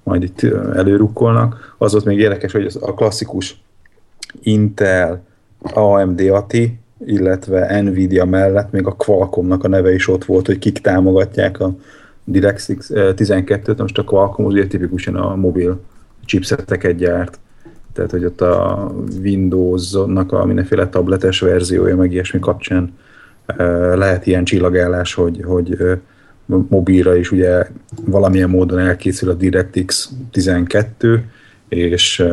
majd itt előrukkolnak. Az ott még érdekes, hogy az a klasszikus Intel, AMD ATI, illetve Nvidia mellett még a Qualcommnak a neve is ott volt, hogy kik támogatják a DirectX 12-t, most a Qualcomm ugye tipikusan a mobil chipseteket gyárt, tehát hogy ott a Windows-nak a mindenféle tabletes verziója, meg ilyesmi kapcsán lehet ilyen csillagállás, hogy, hogy mobilra is ugye valamilyen módon elkészül a DirectX 12, és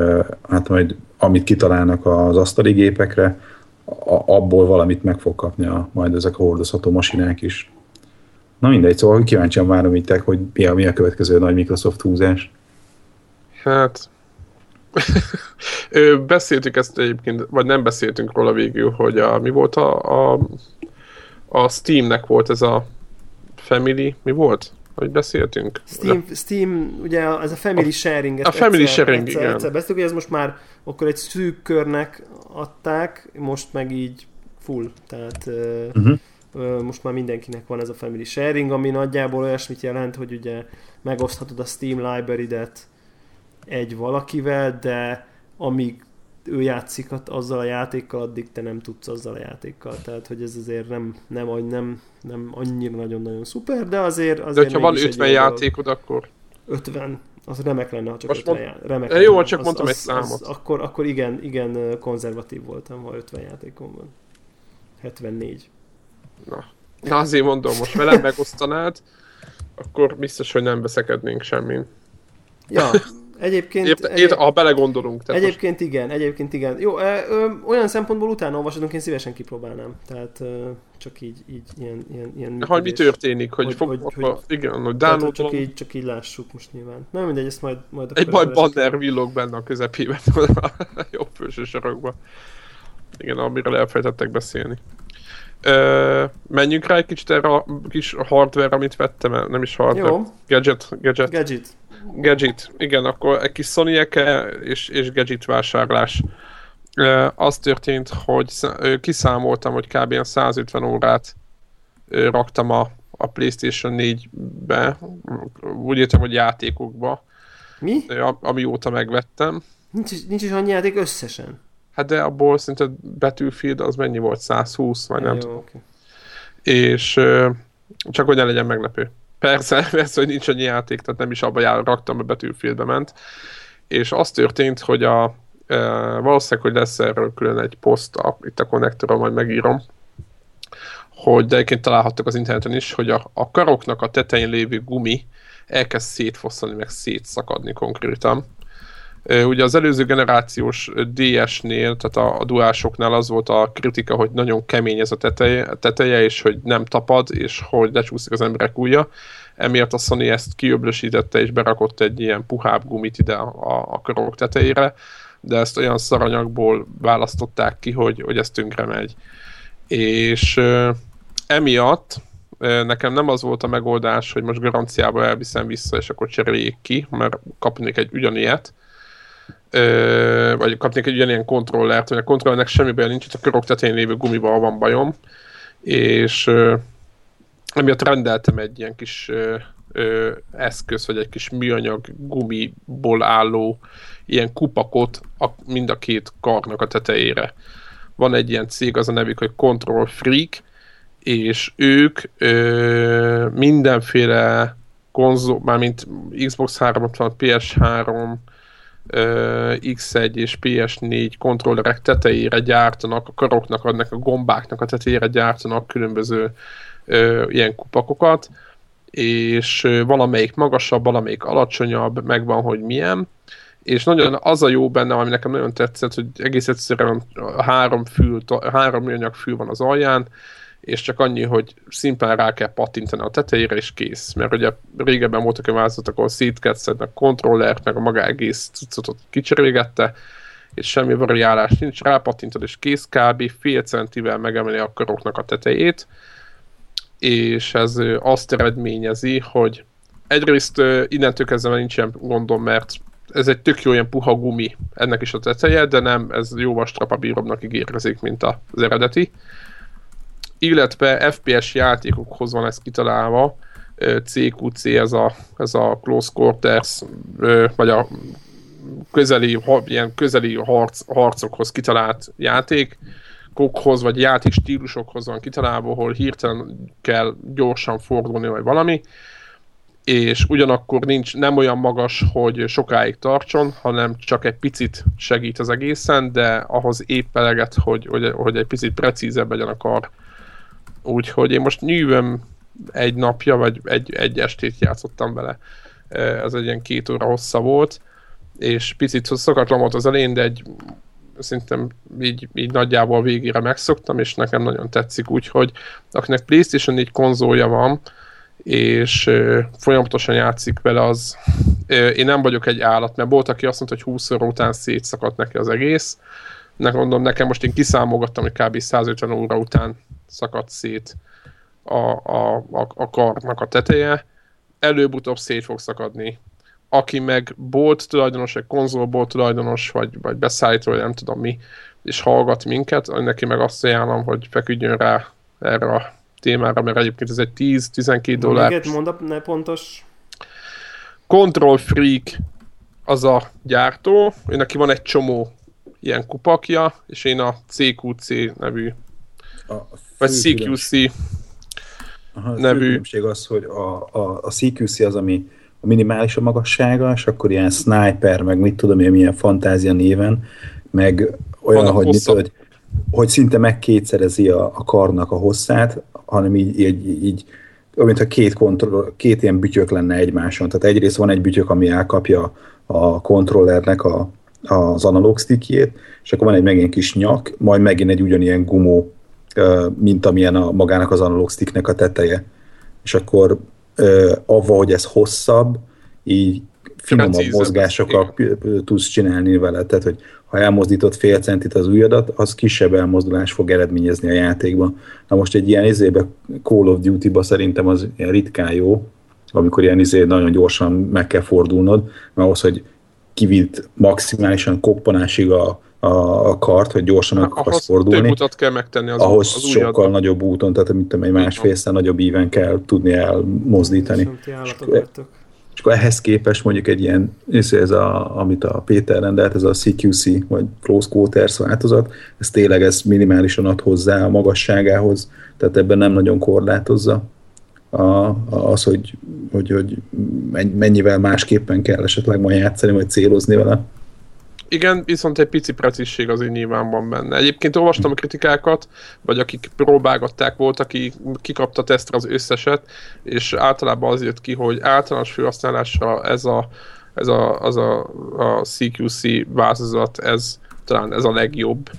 hát majd amit kitalálnak az asztali gépekre, abból valamit meg fog kapni a, majd ezek a hordozható masinák is. Na mindegy, szóval kíváncsian várom itt, hogy mi a, mi a következő nagy Microsoft húzás. Hát, beszéltük ezt egyébként, vagy nem beszéltünk róla végül, hogy a, mi volt a, a, a Steamnek volt ez a Family, mi volt? Hogy beszéltünk? Steam, a... Steam ugye ez a Family Sharing. A Family egyszer, Sharing, egyszer, igen. Egyszer beszéltük, hogy ez most már akkor egy szűk körnek adták, most meg így full, tehát uh-huh. most már mindenkinek van ez a Family Sharing, ami nagyjából olyasmit jelent, hogy ugye megoszthatod a Steam library-det egy valakivel, de amíg ő játszik azzal a játékkal, addig te nem tudsz azzal a játékkal. Tehát, hogy ez azért nem, nem, nem, nem annyira nagyon-nagyon szuper, de azért... azért de ha van 50 játékod, akkor... 50, az remek lenne, ha csak Most 50 mond... já... remek Jó, lenne. csak az, mondtam az, egy számot. Az, akkor, akkor igen, igen, konzervatív voltam, ha 50 játékom van. 74. Na, Na azért mondom, most velem megosztanád, akkor biztos, hogy nem veszekednénk semmin. Ja, Egyébként, Épp, egyéb... ha belegondolunk. Tehát egyébként most... igen, egyébként igen. Jó, ö, ö, olyan szempontból utána olvasodunk, én szívesen kipróbálnám. Tehát ö, csak így, így ilyen, ilyen, ilyen Ha mi történik, hogy, hogy, fog, hogy, hogy, hogy igen, hogy download csak, így, csak így lássuk most nyilván. Nem mindegy, ezt majd... majd Egy majd banner villog benne a közepében, a jobb felső sarokban. Igen, amiről elfelejtettek beszélni. Ö, menjünk rá egy kicsit erre a kis hardware, amit vettem, nem is hardware. Jó. Gadget. Gadget. Gadget. Gadget, igen, akkor egy kis sony és, és gadget vásárlás. Az történt, hogy kiszámoltam, hogy kb. 150 órát raktam a, a PlayStation 4-be, úgy értem, hogy játékokba. Mi? Amióta megvettem. Nincs, nincs is annyi játék összesen. Hát de abból szinte Battlefield az mennyi volt? 120, vagy nem Jó, tudom. Okay. És csak hogy ne legyen meglepő. Persze, persze, hogy nincs annyi játék, tehát nem is abba jár, raktam, a betűfélbe ment. És az történt, hogy a, e, valószínűleg, hogy lesz erről külön egy poszt, a, itt a konnektoron majd megírom, hogy de egyébként találhattok az interneten is, hogy a, a karoknak a tetején lévő gumi elkezd szétfosztani, meg szétszakadni konkrétan. Ugye az előző generációs DS-nél, tehát a, a duásoknál az volt a kritika, hogy nagyon kemény ez a teteje, teteje és hogy nem tapad, és hogy lecsúszik az emberek ujja. Emiatt a Sony ezt kiöblösítette, és berakott egy ilyen puhább gumit ide a, a karok tetejére, de ezt olyan szaranyagból választották ki, hogy, hogy ez tönkre megy. És emiatt nekem nem az volt a megoldás, hogy most garanciába elviszem vissza, és akkor cseréljék ki, mert kapnék egy ugyanilyet, ö, vagy kapnék egy ugyanilyen kontrollert, hogy a kontrollernek semmi baj nincs, a körök tetején lévő gumival van bajom, és ö, emiatt rendeltem egy ilyen kis eszköz, vagy egy kis műanyag gumiból álló ilyen kupakot a, mind a két karnak a tetejére. Van egy ilyen cég, az a nevük, hogy Control Freak, és ők ö, mindenféle konzol, mármint Xbox 360, PS3, X1 és PS4 kontrollerek tetejére gyártanak, a karoknak, adnak a gombáknak a tetejére gyártanak különböző ö, ilyen kupakokat, és valamelyik magasabb, valamelyik alacsonyabb, megvan, hogy milyen, és nagyon az a jó benne, ami nekem nagyon tetszett, hogy egész egyszerűen három fül, három műanyag fül van az alján, és csak annyi, hogy szimplán rá kell pattintani a tetejére, és kész. Mert ugye régebben voltak olyan vállalatok, ahol szétkedszed, meg kontrollert, meg a maga egész cuccot kicserégette, és semmi variálás nincs, rápattintod, és kész kb. fél centivel megemeli a karoknak a tetejét, és ez azt eredményezi, hogy egyrészt innentől kezdve nincs ilyen gondom, mert ez egy tök jó ilyen puha gumi ennek is a teteje, de nem, ez jóval strapabírobbnak ígérkezik, mint az eredeti illetve FPS játékokhoz van ez kitalálva, CQC, ez a, ez a Close Quarters, vagy a közeli, ilyen közeli harc, harcokhoz kitalált játék, kokhoz, vagy játék stílusokhoz van kitalálva, ahol hirtelen kell gyorsan fordulni, vagy valami, és ugyanakkor nincs, nem olyan magas, hogy sokáig tartson, hanem csak egy picit segít az egészen, de ahhoz épp eleget, hogy, hogy, hogy egy picit precízebb legyen a kar. Úgyhogy én most nyűvöm egy napja, vagy egy, egy estét játszottam vele. Ez egy ilyen két óra hossza volt, és picit szokatlan volt az elején, de egy szerintem így, így nagyjából végére megszoktam, és nekem nagyon tetszik, úgyhogy akinek PlayStation 4 konzolja van, és ö, folyamatosan játszik vele, az ö, én nem vagyok egy állat, mert volt, aki azt mondta, hogy 20 óra után szétszakadt neki az egész. Ne mondom, nekem most én kiszámolgattam, hogy kb. 150 óra után szakadt szét a, a, a, a karnak a teteje. Előbb-utóbb szét fog szakadni. Aki meg bolt tulajdonos, egy konzolbolt tulajdonos, vagy, vagy beszállító, vagy nem tudom mi, és hallgat minket, neki meg azt ajánlom, hogy feküdjön rá erre a témára, mert egyébként ez egy 10-12 dollár. Még mondd ne pontos. Control Freak az a gyártó, ő neki van egy csomó ilyen kupakja, és én a CQC nevű, a vagy CQC Aha, nevű. A az, hogy a, a, a CQC az, ami a minimális a magassága, és akkor ilyen sniper, meg mit tudom én, milyen fantázia néven, meg olyan, hogy, mit, hogy, hogy szinte megkétszerezi a, a karnak a hosszát, hanem így, így, így mintha két, kontroll, két ilyen bütyök lenne egymáson. Tehát egyrészt van egy bütyök, ami elkapja a kontrollernek a, az analóg stickjét, és akkor van egy megint kis nyak, majd megint egy ugyanilyen gumó, mint amilyen a, magának az analóg sticknek a teteje. És akkor avva, hogy ez hosszabb, így finomabb mozgásokat tudsz csinálni vele. Tehát, hogy ha elmozdított fél centit az ujjadat, az kisebb elmozdulás fog eredményezni a játékban. Na most egy ilyen izébe Call of Duty-ba szerintem az ilyen ritkán jó, amikor ilyen izé nagyon gyorsan meg kell fordulnod, mert ahhoz, hogy kivitt maximálisan koppanásig a, a, a kart, hogy gyorsan meg akarsz fordulni. Több utat kell megtenni az, ahhoz az sokkal nagyobb úton, tehát mint egy másfélszer nagyobb íven kell tudni elmozdítani. És akkor ehhez képest mondjuk egy ilyen, ez a, amit a Péter rendelt, ez a CQC, vagy Close Quarters változat, ez tényleg ez minimálisan ad hozzá a magasságához, tehát ebben nem nagyon korlátozza a, a, az, hogy, hogy, hogy mennyivel másképpen kell esetleg majd játszani, vagy célozni vele. Igen, viszont egy pici precízség azért nyilván van benne. Egyébként olvastam a kritikákat, vagy akik próbálgatták volt, aki kikapta tesztre az összeset, és általában az jött ki, hogy általános felhasználásra ez a, ez a, az a, a CQC változat, ez talán ez a legjobb.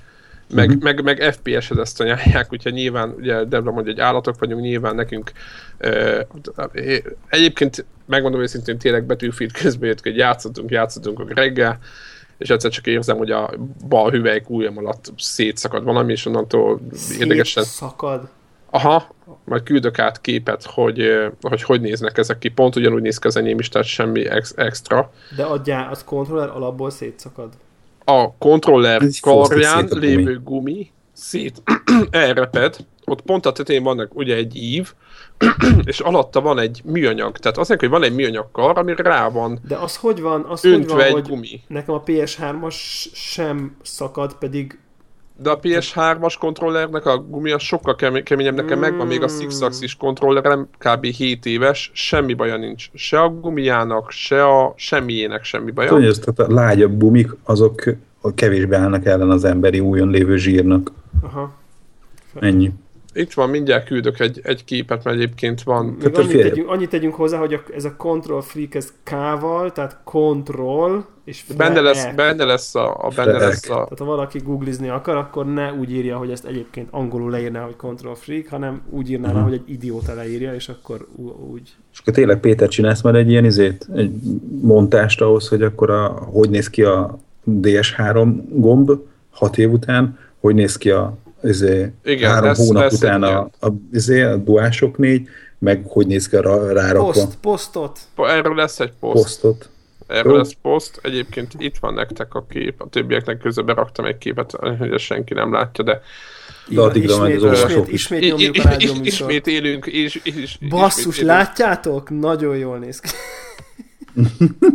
Meg, uh-huh. meg, meg FPS-hez ezt anyálják, úgyhogy nyilván, ugye Debra mondja, hogy állatok vagyunk, nyilván nekünk uh, egyébként megmondom őszintén, tényleg betűfit közben jött, hogy játszottunk, játszottunk reggel, és egyszer csak érzem, hogy a bal hüvelyk ujjam alatt szétszakad valami, és onnantól érdekesen... Szakad? Aha, majd küldök át képet, hogy, hogy hogy néznek ezek ki. Pont ugyanúgy néz ki az enyém is, tehát semmi ex- extra. De adjál, az kontroller alapból szétszakad? A kontroller karján lévő gumi szét elreped, ott pont a tetején vannak ugye egy ív, és alatta van egy műanyag. Tehát azt mondjuk, hogy van egy műanyag kar, ami rá van De az hogy van, az hogy van, egy hogy gumi. nekem a PS3-as sem szakad, pedig de a PS3-as kontrollernek a gumi az sokkal kemény, keményebb, nekem megvan még a. Six Axis kontrollerem, kb. 7 éves, semmi baja nincs. Se a gumiának, se a semmiének semmi baja. Tudja, tehát a lágyabb gumik, azok kevésbé állnak ellen az emberi újon lévő zsírnak. Aha. Ennyi. Itt van, mindjárt küldök egy, egy képet, mert egyébként van. Még annyit, tegyünk, annyit tegyünk hozzá, hogy a, ez a Control Freak, ez K-val, tehát Control, és benne lesz, benne lesz a, a benne lesz a... Tehát ha valaki googlizni akar, akkor ne úgy írja, hogy ezt egyébként angolul leírná, hogy Control Freak, hanem úgy írná, uh-huh. hogy egy idióta leírja, és akkor úgy... És akkor tényleg Péter csinálsz már egy ilyen izét, egy montást ahhoz, hogy akkor a, hogy néz ki a DS3 gomb hat év után, hogy néz ki a izé, Igen, három lesz, hónap lesz után a, a, izé, a duások négy, meg hogy néz ki a rárakva. Post, posztot. Erről lesz egy poszt. Posztot. Erről lesz poszt. Egyébként itt van nektek a kép, a többieknek közben beraktam egy képet, hogy senki nem látja, de De addigra majd az ismét, olvasók ismét, is. ismét nyomjuk a ismét élünk, és, és, Basszus, ismét élünk. látjátok? Nagyon jól néz ki.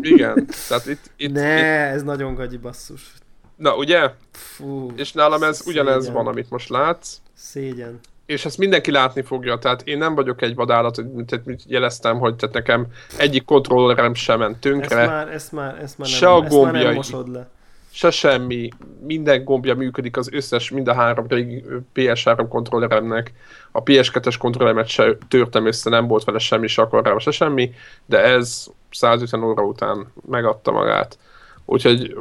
Igen, tehát itt, itt, itt, Ne, ez nagyon gagyi basszus. Na ugye? Fú, És nálam ez ugyanez Szégyen. van, amit most látsz, szégyen. és ezt mindenki látni fogja, tehát én nem vagyok egy vadállat, tehát mit jeleztem, hogy tehát nekem egyik kontrollerem sem ment Ezt tönkre, már, ezt már, ezt már nem, Se a ezt már nem gombjai. mosod le. se semmi, minden gombja működik az összes, mind a három régi PS3 kontrolleremnek. A PS2-es kontrolleremet se törtem össze, nem volt vele semmi, se akarrám, se semmi, de ez 150 óra után megadta magát. Úgyhogy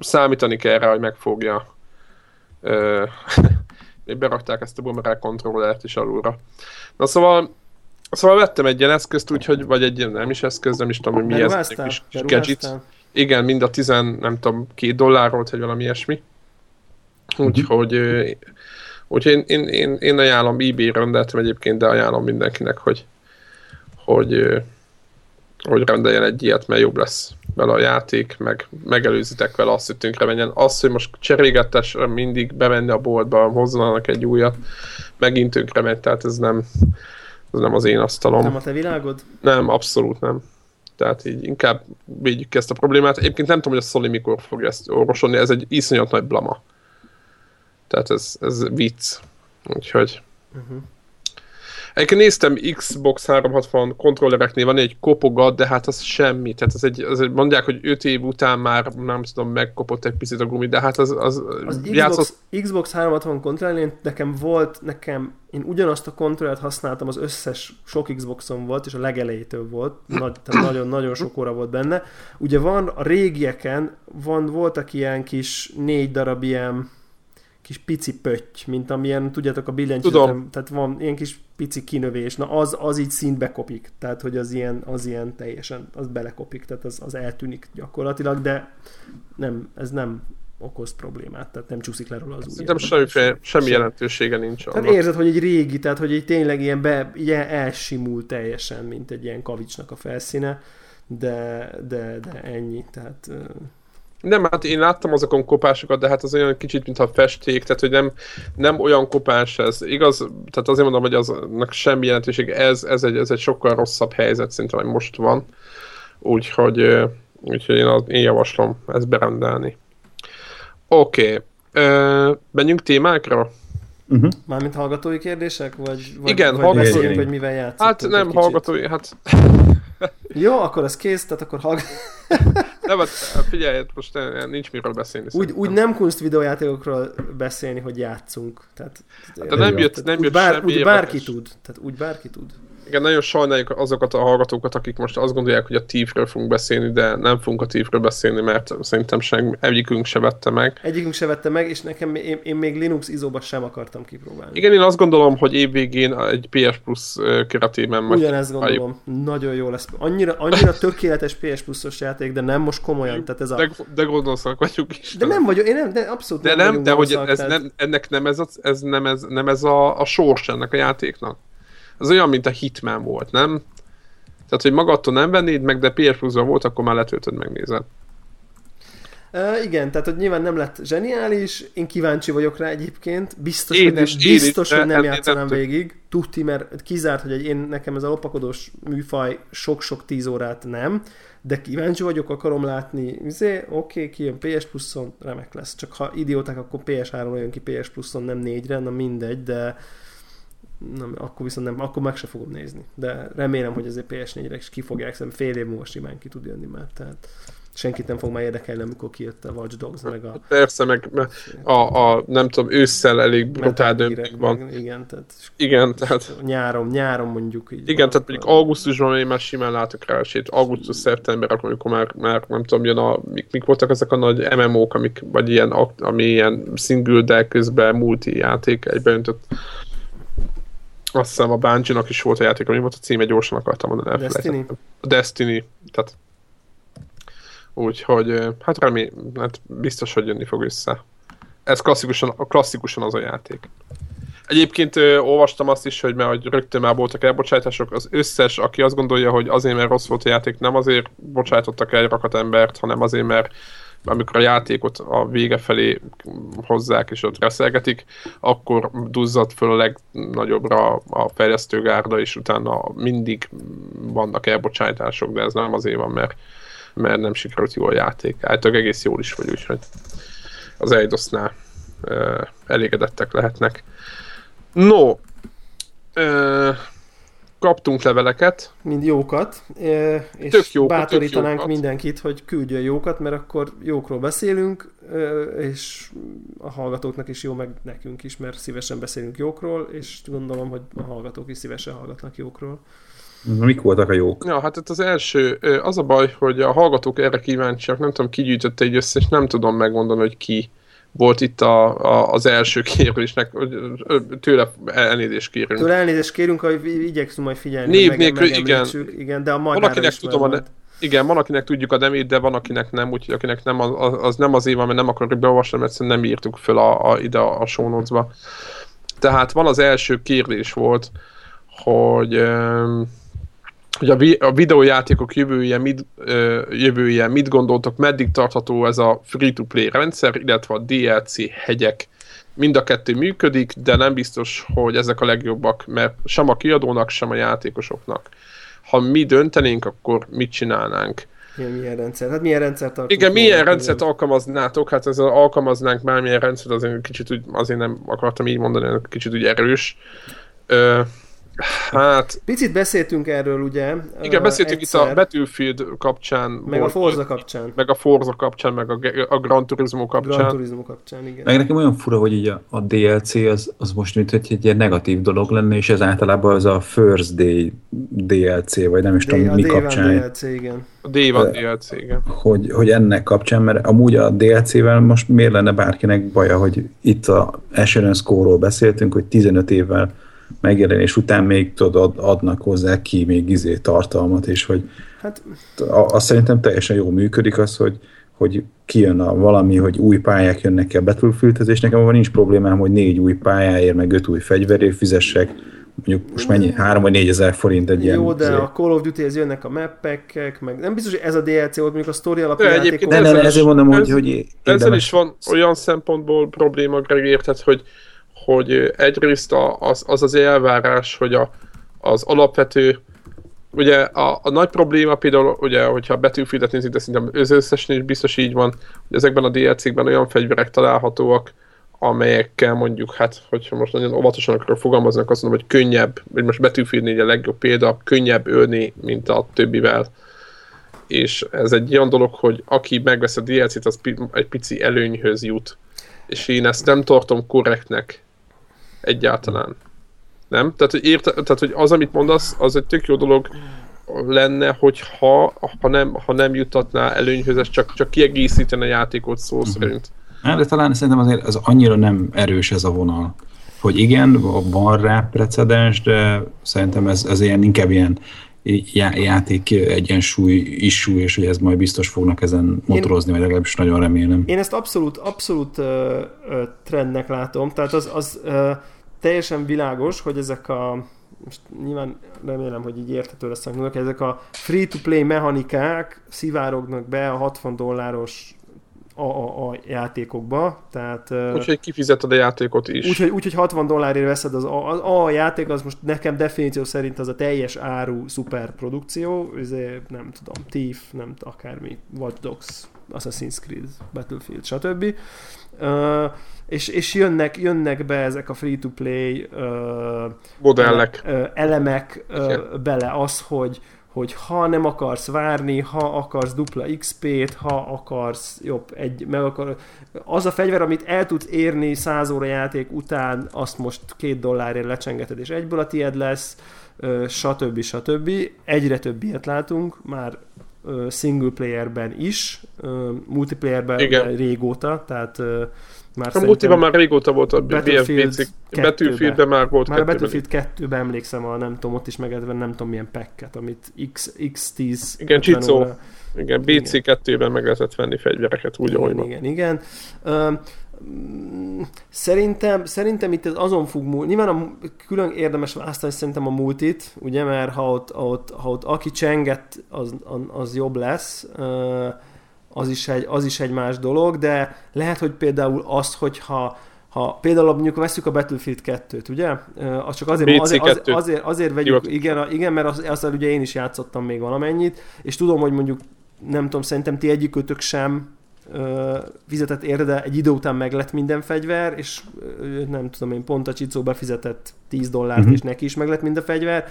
számítani kell rá, hogy megfogja. Még berakták ezt a boomerang kontrollert is alulra. Na szóval Szóval vettem egy ilyen eszközt, úgyhogy, vagy egy ilyen nem is eszköz, nem is tudom, hogy mi ez. Egy kis, kis gadget. Igen, mind a tizen, nem tudom, két dollár volt, vagy valami ilyesmi. Úgyhogy, ö, úgyhogy én, én, én, én ajánlom, eBay rendeltem egyébként, de ajánlom mindenkinek, hogy, hogy, hogy rendeljen egy ilyet, mert jobb lesz vele a játék, meg megelőzitek vele azt, hogy tönkre menjen. Az, hogy most cserégetes mindig bemenni a boltba, hozzanak egy újat, megint tönkre megy, tehát ez nem, ez nem az én asztalom. Nem a te világod? Nem, abszolút nem. Tehát így inkább védjük ezt a problémát. Egyébként nem tudom, hogy a Sony mikor fogja ezt orvosolni, ez egy iszonyat nagy blama. Tehát ez, ez vicc. Úgyhogy... Uh-huh. Egyébként néztem Xbox 360 kontrollereknél van egy kopogat, de hát az semmi. Tehát ez egy, az egy, mondják, hogy 5 év után már nem tudom, megkopott egy picit a gumi, de hát az, az, Az játszott, Xbox, Xbox 360 kontrollerén nekem volt, nekem, én ugyanazt a kontrollert használtam, az összes, sok Xboxon volt, és a legelejétől volt, nagy, tehát nagyon-nagyon sok óra volt benne. Ugye van a régieken, van, voltak ilyen kis négy darab ilyen kis pici pötty, mint amilyen, tudjátok, a billentyűzetem, tehát van ilyen kis pici kinövés, na az, az így szintbe kopik, tehát hogy az ilyen, az ilyen teljesen, az belekopik, tehát az, az eltűnik gyakorlatilag, de nem, ez nem okoz problémát, tehát nem csúszik le róla az szerintem semmiféle, semmi Sem. jelentősége nincs Tehát annak. érzed, hogy egy régi, tehát hogy egy tényleg ilyen, be, ilyen elsimul teljesen, mint egy ilyen kavicsnak a felszíne, de, de, de ennyi, tehát Nem, hát én láttam azokon kopásokat, de hát az olyan kicsit, mintha festék, tehát hogy nem, nem olyan kopás ez. Igaz, tehát azért mondom, hogy aznak semmi jelentőség. Ez, ez, egy, ez egy sokkal rosszabb helyzet szerintem, hogy most van. Úgyhogy, úgyhogy én, az, én javaslom ezt berendelni. Oké. Okay. Menjünk témákra? Uh-huh. mármint hallgatói kérdések, vagy, vagy, Igen, vagy hallgatói. beszéljünk, hogy mivel játszottunk Hát nem hallgatói, hát Jó, akkor az kész, tehát akkor hallgat... nem, hát figyelj, hát most eh, nincs miről beszélni. úgy, szerintem. úgy nem kunst videójátékokról beszélni, hogy játszunk. Tehát, De nem jött, nem úgy, jött bár, semmi úgy bárki tud. Tehát úgy bárki tud. Igen, nagyon sajnáljuk azokat a hallgatókat, akik most azt gondolják, hogy a Thiefről fogunk beszélni, de nem fogunk a Thiefről beszélni, mert szerintem sem, egyikünk se vette meg. Egyikünk se vette meg, és nekem én, én még Linux izóba sem akartam kipróbálni. Igen, én azt gondolom, hogy évvégén egy PS Plus keretében majd Ugyanezt gondolom. Nagyon jó lesz. Annyira, annyira tökéletes PS Plus-os játék, de nem most komolyan. Tehát ez a... de, de gonoszak vagyunk is. De nem vagyok, én nem, de abszolút de nem, nem, de hogy ez tehát- nem, ennek nem ez, a, ez, nem ez, nem ez a, a sors ennek a játéknak. Ez olyan, mint a Hitman volt, nem? Tehát, hogy magadtól nem vennéd meg, de PS plus volt, akkor már letöltöd, megnézed. Uh, igen, tehát hogy nyilván nem lett zseniális, én kíváncsi vagyok rá egyébként, biztos, Én hogy nem, is, is, biztos, de hogy nem ennél játszanám nem végig, tuti, mert kizárt, hogy egy, én, nekem ez a lopakodós műfaj sok-sok tíz órát nem, de kíváncsi vagyok, akarom látni, izé, oké, okay, kijön PS Plus-on, remek lesz, csak ha idióták, akkor PS3-ra jön ki PS Plus-on, nem 4-re, na mindegy, de nem, akkor viszont nem, akkor meg se fogom nézni. De remélem, hogy azért PS4-re is ki fogják, szerintem fél év múlva simán ki tud jönni már, tehát senkit nem fog már érdekelni, amikor kijött a Watch Dogs, meg a Persze, meg a, a nem tudom, ősszel elég brutál Gear-ek, van. meg- Igen, tehát Igen, tehát nyáron, nyáron mondjuk így. Igen, tehát mondjuk augusztusban én már simán látok rá esélyt. Augusztus-szeptember, akkor amikor már, már nem tudom, jön a, mik, mik voltak ezek a nagy MMO-k, amik, vagy ilyen, ami ilyen single, de közben multi játék egybeöntött. Azt hiszem a Bungie-nak is volt a játék, ami volt a címe, gyorsan akartam mondani. Destiny? A Destiny, tehát úgyhogy, hát remény, hát biztos, hogy jönni fog össze. Ez klasszikusan, klasszikusan az a játék. Egyébként ö, olvastam azt is, hogy, mert, hogy rögtön már voltak elbocsátások, az összes, aki azt gondolja, hogy azért, mert rossz volt a játék, nem azért bocsátottak el egy rakat embert, hanem azért, mert amikor a játékot a vége felé hozzák és ott reszelgetik, akkor duzzad föl a legnagyobbra a fejlesztőgárda, és utána mindig vannak elbocsátások, de ez nem azért van, mert, mert nem sikerült jó a játék. Általában egész jól is vagy, úgyhogy az Eidosnál elégedettek lehetnek. No, kaptunk leveleket. Mind jókat, és Tök jókat, bátorítanánk tök jókat. mindenkit, hogy küldjön jókat, mert akkor jókról beszélünk, és a hallgatóknak is jó, meg nekünk is, mert szívesen beszélünk jókról, és gondolom, hogy a hallgatók is szívesen hallgatnak jókról. Mik voltak a jók? Ja, hát itt az első, az a baj, hogy a hallgatók erre kíváncsiak, nem tudom, ki gyűjtötte egy össze, és nem tudom megmondani, hogy ki volt itt a, a, az első ö, tőle elnézést kérünk. Tőle elnézést kérünk, hogy igyekszünk majd figyelni. Név nélkül, megemlítsük. igen. de a Valakinek is tudom a volt. Igen, van, akinek tudjuk a demét, de van, akinek nem, úgyhogy akinek nem, az, az nem az éva, mert nem akarjuk beolvasni, mert egyszerűen nem írtuk föl a, a, ide a show notes-ba. Tehát van az első kérdés volt, hogy, öm, hogy a, vi- a videójátékok jövője mit, ö, jövője mit gondoltok, meddig tartható ez a free-to-play rendszer, illetve a DLC hegyek mind a kettő működik, de nem biztos, hogy ezek a legjobbak, mert sem a kiadónak, sem a játékosoknak. Ha mi döntenénk, akkor mit csinálnánk? Milyen, milyen rendszer? Hát milyen rendszer tartunk? Igen, milyen rendszert igen. alkalmaznátok? Hát ezzel alkalmaznánk bármilyen rendszert, azért kicsit úgy, azért nem akartam így mondani, kicsit úgy erős. Ö, hát, Picit beszéltünk erről, ugye? igen, beszéltünk itt a egyszer, Battlefield kapcsán. Meg a volt- Forza kapcsán. Meg a Forza kapcsán, meg a, a Gran Turismo kapcsán. Gran Turismo kapcsán, igen. Meg nekem olyan fura, hogy így a, a DLC az, az most mint hogy egy ilyen negatív dolog lenne, és ez általában az a First Day DLC, vagy nem is tudom a mi kapcsán, DLC, igen. A D1 DLC, igen. hogy, hogy ennek kapcsán, mert amúgy a DLC-vel most miért lenne bárkinek baja, hogy itt a Asheron Score-ról beszéltünk, hogy 15 évvel megjelenés után még tudod, ad- adnak hozzá ki még izé tartalmat, és hogy Hát a- azt szerintem teljesen jól működik az, hogy, hogy kijön a valami, hogy új pályák jönnek ki a Battlefieldhez, és nekem van nincs problémám, hogy négy új pályáért, meg öt új fegyverért fizessek, mondjuk most mennyi, három vagy négy ezer forint egy ilyen... jó, de izé. a Call of Duty-hez jönnek a mappekek, meg nem biztos, hogy ez a DLC volt, mondjuk a story alapú De játékok. egyébként Ne, ne, ezzel ne, is- ezért mondom, hogy, ez- hogy Ezzel érdemes- is van olyan szempontból probléma, Greg, érted, hogy, hogy egyrészt az, az az elvárás, hogy a, az alapvető Ugye a, a nagy probléma például, ugye, hogyha a Battlefieldet nézik, de szerintem az összesnél is biztos így van, hogy ezekben a DLC-kben olyan fegyverek találhatóak, amelyekkel mondjuk, hát, hogyha most nagyon óvatosan akarok fogalmazni, azt mondom, hogy könnyebb, vagy most Battlefield 4 a legjobb példa, könnyebb ölni, mint a többivel. És ez egy olyan dolog, hogy aki megvesz a DLC-t, az egy pici előnyhöz jut. És én ezt nem tartom korrektnek egyáltalán. Nem? Tehát, hogy, érte, tehát, hogy az, amit mondasz, az egy tök jó dolog lenne, hogy ha, nem, ha nem jutatná előnyhöz, ez csak, csak kiegészítene a játékot szó Mhm. szerint. Hát, de talán szerintem azért az annyira nem erős ez a vonal. Hogy igen, van rá precedens, de szerintem ez, ez ilyen, inkább ilyen já- játék egyensúly issue, és hogy ez majd biztos fognak ezen motorozni, vagy legalábbis nagyon remélem. Én ezt abszolút, abszolút ö, ö, trendnek látom, tehát az, az ö, teljesen világos, hogy ezek a most nyilván remélem, hogy így érthető lesz hogy ezek a free-to-play mechanikák szivárognak be a 60 dolláros a, a, a játékokba, tehát Úgyhogy kifizeted a játékot is. Úgyhogy úgy, hogy 60 dollárért veszed az a, az a játék, az most nekem definíció szerint az a teljes áru szuper produkció, ezért nem tudom, Thief, nem akármi, Watch Dogs, Assassin's Creed, Battlefield, stb. Uh, és, és jönnek, jönnek be ezek a free-to-play uh, Modellek. ele- ö, elemek Igen. bele az, hogy hogy ha nem akarsz várni, ha akarsz dupla XP-t, ha akarsz jobb egy, meg akar, az a fegyver, amit el tudsz érni 100 óra játék után, azt most két dollárért lecsengeted, és egyből a tied lesz, stb. stb. Egyre több ilyet látunk, már single playerben is, multiplayerben Igen. régóta, tehát már A multiban már régóta volt a Battlefield BFBC. 2-ben. Battlefieldben már volt már a kettőben. Battlefield 2-ben emlékszem, a nem tudom, ott is megedve nem tudom milyen packet, amit X, X10 Igen, 50 Csicó. óra- Igen, BC2-ben meg lehetett venni fegyvereket, úgy, ahogy igen, igen, igen. Ö, Szerintem, szerintem itt ez azon fog múlni. Nyilván a, külön érdemes választani szerintem a multit, ugye, mert ha ott, ha ott, ha ott aki csenget, az, az jobb lesz, az is, egy, az is egy más dolog, de lehet, hogy például az, hogyha ha például mondjuk veszük a Battlefield 2-t, ugye? Az csak azért, azért, azért, azért, azért vegyük, igen, igen, mert az, az, ugye én is játszottam még valamennyit, és tudom, hogy mondjuk nem tudom, szerintem ti egyikőtök sem fizetett érde, de egy idő után meg lett minden fegyver, és nem tudom én, pont a Csicó befizetett 10 dollárt, uh-huh. és neki is meg lett minden fegyver,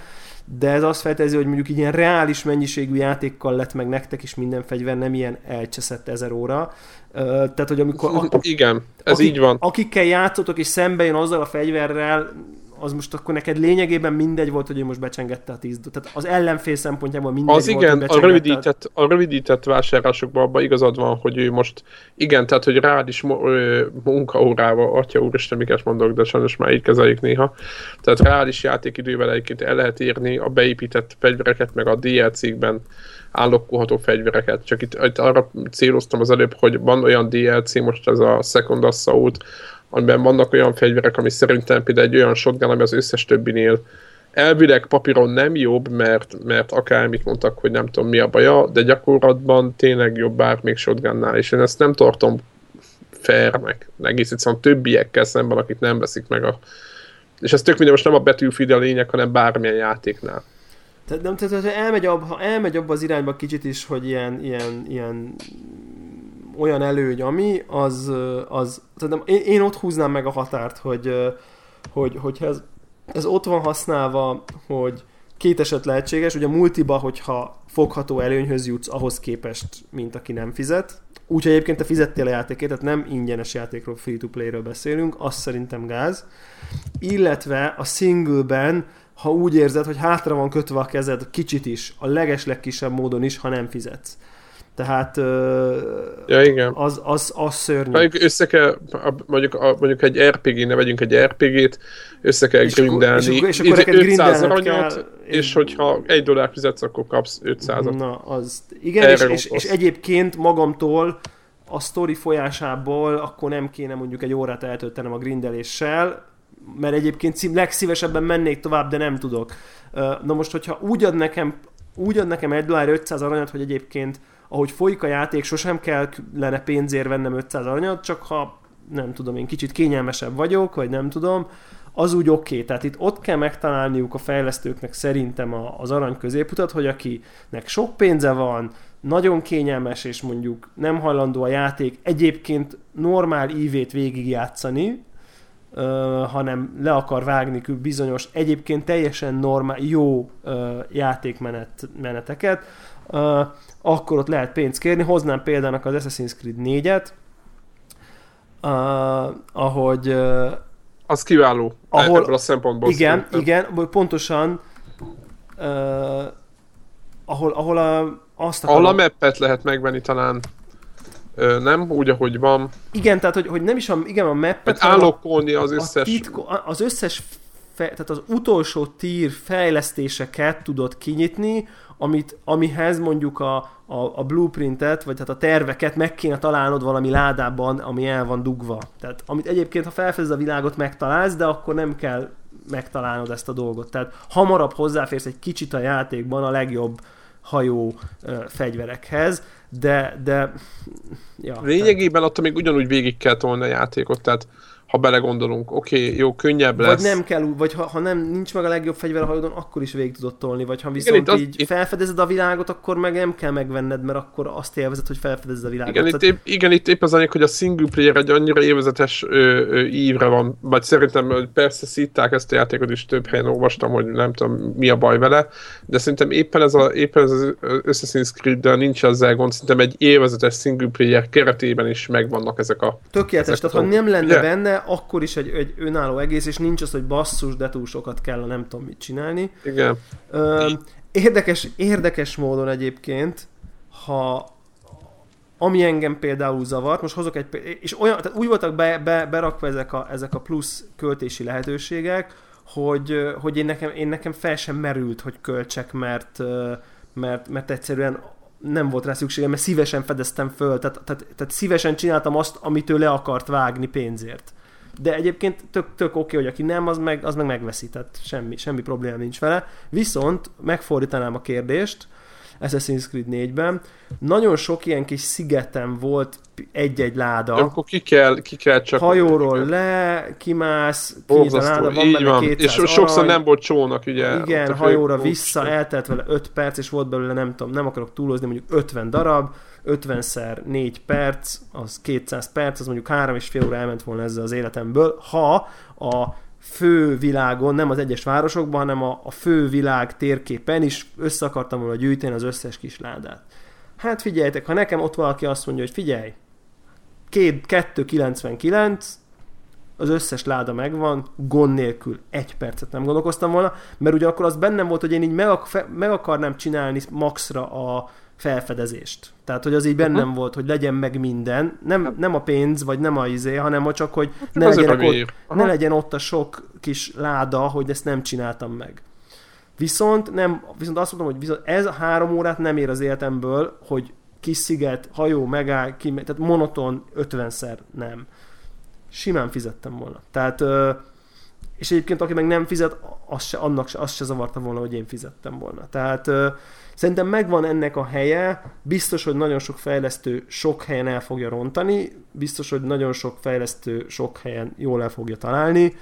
de ez azt feltezi, hogy mondjuk ilyen reális mennyiségű játékkal lett meg nektek is minden fegyver, nem ilyen elcseszett ezer óra. Tehát, hogy amikor... A, Igen, ez akik, így van. Akikkel játszotok, és szembe jön azzal a fegyverrel, az most akkor neked lényegében mindegy volt, hogy ő most becsengette a 10 Tehát az ellenfél szempontjából mindegy az volt, igen, a rövidített, a rövidített vásárlásokban abban igazad van, hogy ő most, igen, tehát hogy rád is munkaórával, atya úristen, miket mondok, de sajnos már így kezeljük néha. Tehát rád is játékidővel egyébként el lehet érni a beépített fegyvereket, meg a DLC-kben állokkolható fegyvereket. Csak itt, itt arra céloztam az előbb, hogy van olyan DLC, most ez a Second Assault, amiben vannak olyan fegyverek, ami szerintem például egy olyan shotgun, ami az összes többinél elvileg papíron nem jobb, mert, mert akármit mondtak, hogy nem tudom mi a baja, de gyakorlatban tényleg jobb bár még shotgunnál, és én ezt nem tartom fairnek, egész egyszerűen többiekkel szemben, akik nem veszik meg a... És ez tök minden, most nem a betűfide a lényeg, hanem bármilyen játéknál. Tehát, nem, tehát, elmegy, abba, ha elmegy abba az irányba kicsit is, hogy ilyen, ilyen, ilyen olyan előny, ami, az, az tehát én, én ott húznám meg a határt, hogy, hogy, hogyha ez, ez ott van használva, hogy két eset lehetséges, ugye a multiba, hogyha fogható előnyhöz jutsz ahhoz képest, mint aki nem fizet. Úgyhogy egyébként te fizettél a játékért, tehát nem ingyenes játékról, free-to-play-ről beszélünk, az szerintem gáz. Illetve a singleben, ha úgy érzed, hogy hátra van kötve a kezed kicsit is, a legeslegkisebb módon is, ha nem fizetsz. Tehát ja, igen. Az, az, az szörnyű. Mondjuk össze kell, mondjuk, mondjuk egy RPG, ne vegyünk egy RPG-t, össze kell és grindelni. És, és akkor 500 aranyat, kell, és hogyha egy dollár fizetsz, akkor kapsz 500-at. Na, az, igen, és, és, és, egyébként magamtól a sztori folyásából akkor nem kéne mondjuk egy órát eltöltenem a grindeléssel, mert egyébként legszívesebben mennék tovább, de nem tudok. Na most, hogyha úgy ad nekem, úgy ad nekem egy dollár 500 aranyat, hogy egyébként ahogy folyik a játék, sosem kell lenne pénzért vennem 500 aranyat, csak ha nem tudom, én kicsit kényelmesebb vagyok, vagy nem tudom, az úgy oké. Okay. Tehát itt ott kell megtalálniuk a fejlesztőknek szerintem az arany középutat, hogy akinek sok pénze van, nagyon kényelmes, és mondjuk nem hajlandó a játék egyébként normál ívét végigjátszani, uh, hanem le akar vágni bizonyos, egyébként teljesen normál, jó uh, játékmeneteket, meneteket, uh, akkor ott lehet pénzt kérni. Hoznám példának az Assassin's Creed 4-et, uh, ahogy... Uh, az kiváló ahol, ebből a szempontból. Igen, szerintem. igen, pontosan uh, ahol, ahol a, azt akarom... Ahol a mappet lehet megvenni talán nem? Úgy, ahogy van. Igen, tehát hogy, hogy nem is a, igen, a mappet, hát állokkolni az összes... Titko, az összes fe, tehát az utolsó tír fejlesztéseket tudod kinyitni, amit, amihez mondjuk a, a, a blueprintet, vagy hát a terveket meg kéne találnod valami ládában, ami el van dugva. Tehát amit egyébként, ha felfedez a világot, megtalálsz, de akkor nem kell megtalálnod ezt a dolgot. Tehát hamarabb hozzáférsz egy kicsit a játékban a legjobb hajó ö, fegyverekhez, de, de ja, Lényegében tehát... attól még ugyanúgy végig kell tolni a játékot, tehát ha belegondolunk, oké, okay, jó, könnyebb lesz. Vagy nem kell, vagy ha, ha nem, nincs meg a legjobb fegyver a hajódon, akkor is végig tudod tolni, vagy ha viszont Igen, így az, felfedezed a világot, akkor meg nem kell megvenned, mert akkor azt élvezed, hogy felfedezed a világot. Igen, Tehát... itt, épp, igen itt épp az anyag, hogy a single player egy annyira élvezetes ö, ö, ívre van, vagy szerintem persze szitták ezt a játékot is több helyen olvastam, hogy nem tudom mi a baj vele, de szerintem éppen ez, a, éppen ez az Assassin's creed nincs ezzel gond, szerintem egy élvezetes single player keretében is megvannak ezek a... Tökéletes, ezek tehát a, ha nem lenne ugye? benne, akkor is egy, egy önálló egész, és nincs az, hogy basszus, de túl sokat kell, nem tudom mit csinálni. Igen. Ö, érdekes, érdekes módon egyébként, ha ami engem például zavart, most hozok egy és olyan, tehát úgy voltak be, be, berakva ezek a, ezek a plusz költési lehetőségek, hogy, hogy én, nekem, én nekem fel sem merült, hogy költsek, mert, mert, mert egyszerűen nem volt rá szükségem, mert szívesen fedeztem föl, tehát, tehát, tehát szívesen csináltam azt, amit ő le akart vágni pénzért. De egyébként tök, tök oké, hogy aki nem, az meg, az meg megveszi, tehát semmi, semmi probléma nincs vele. Viszont megfordítanám a kérdést, Assassin's Creed 4-ben. Nagyon sok ilyen kis szigetem volt egy-egy láda. De akkor ki kell, ki kell csak... Hajóról le, kimász, kinyit a láda, van benne van. 200 És arany, sokszor nem volt csónak, ugye. Igen, hajóra vissza, eltelt vele 5 perc, és volt belőle, nem tudom, nem akarok túlozni, mondjuk 50 darab, 50-szer 4 perc, az 200 perc, az mondjuk 3 és fél óra elment volna ezzel az életemből, ha a fő világon, nem az egyes városokban, hanem a, a fő világ térképen is össze akartam volna gyűjteni az összes kis ládát. Hát figyeljetek, ha nekem ott valaki azt mondja, hogy figyelj, 2,99, az összes láda megvan, gond nélkül egy percet nem gondolkoztam volna, mert ugye akkor az bennem volt, hogy én így meg, meg akarnám csinálni maxra a, felfedezést. Tehát, hogy az így bennem uh-huh. volt, hogy legyen meg minden. Nem, hát- nem a pénz, vagy nem a izé, hanem csak, hogy hát ne, legyenek ott, ne legyen ott a sok kis láda, hogy ezt nem csináltam meg. Viszont, nem, viszont azt mondom, hogy viszont ez a három órát nem ér az életemből, hogy kis sziget, hajó, megáll, ki, tehát monoton 50-szer nem. Simán fizettem volna. Tehát, és egyébként aki meg nem fizet, az se, annak se, azt se zavarta volna, hogy én fizettem volna. Tehát Szerintem megvan ennek a helye, biztos, hogy nagyon sok fejlesztő sok helyen el fogja rontani, biztos, hogy nagyon sok fejlesztő sok helyen jól el fogja találni.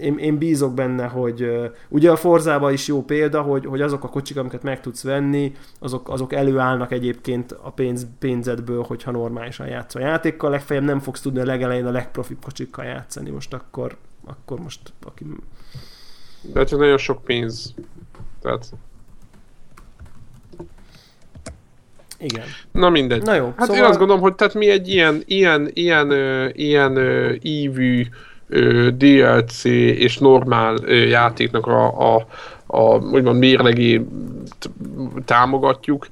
Én, én bízok benne, hogy ugye a Forzában is jó példa, hogy, hogy azok a kocsik, amiket meg tudsz venni, azok, azok előállnak egyébként a pénz, pénzedből, hogyha normálisan játszol a játékkal, legfeljebb nem fogsz tudni a legelején a legprofibb kocsikkal játszani, most akkor, akkor most aki... De csak nagyon sok pénz. Tehát Igen. Na mindegy. Na jó, hát szóval... én azt gondolom, hogy tehát mi egy ilyen, ilyen, ilyen, ö, ilyen ö, ívű DLC és normál játéknak a, a, a úgymond mérlegé támogatjuk,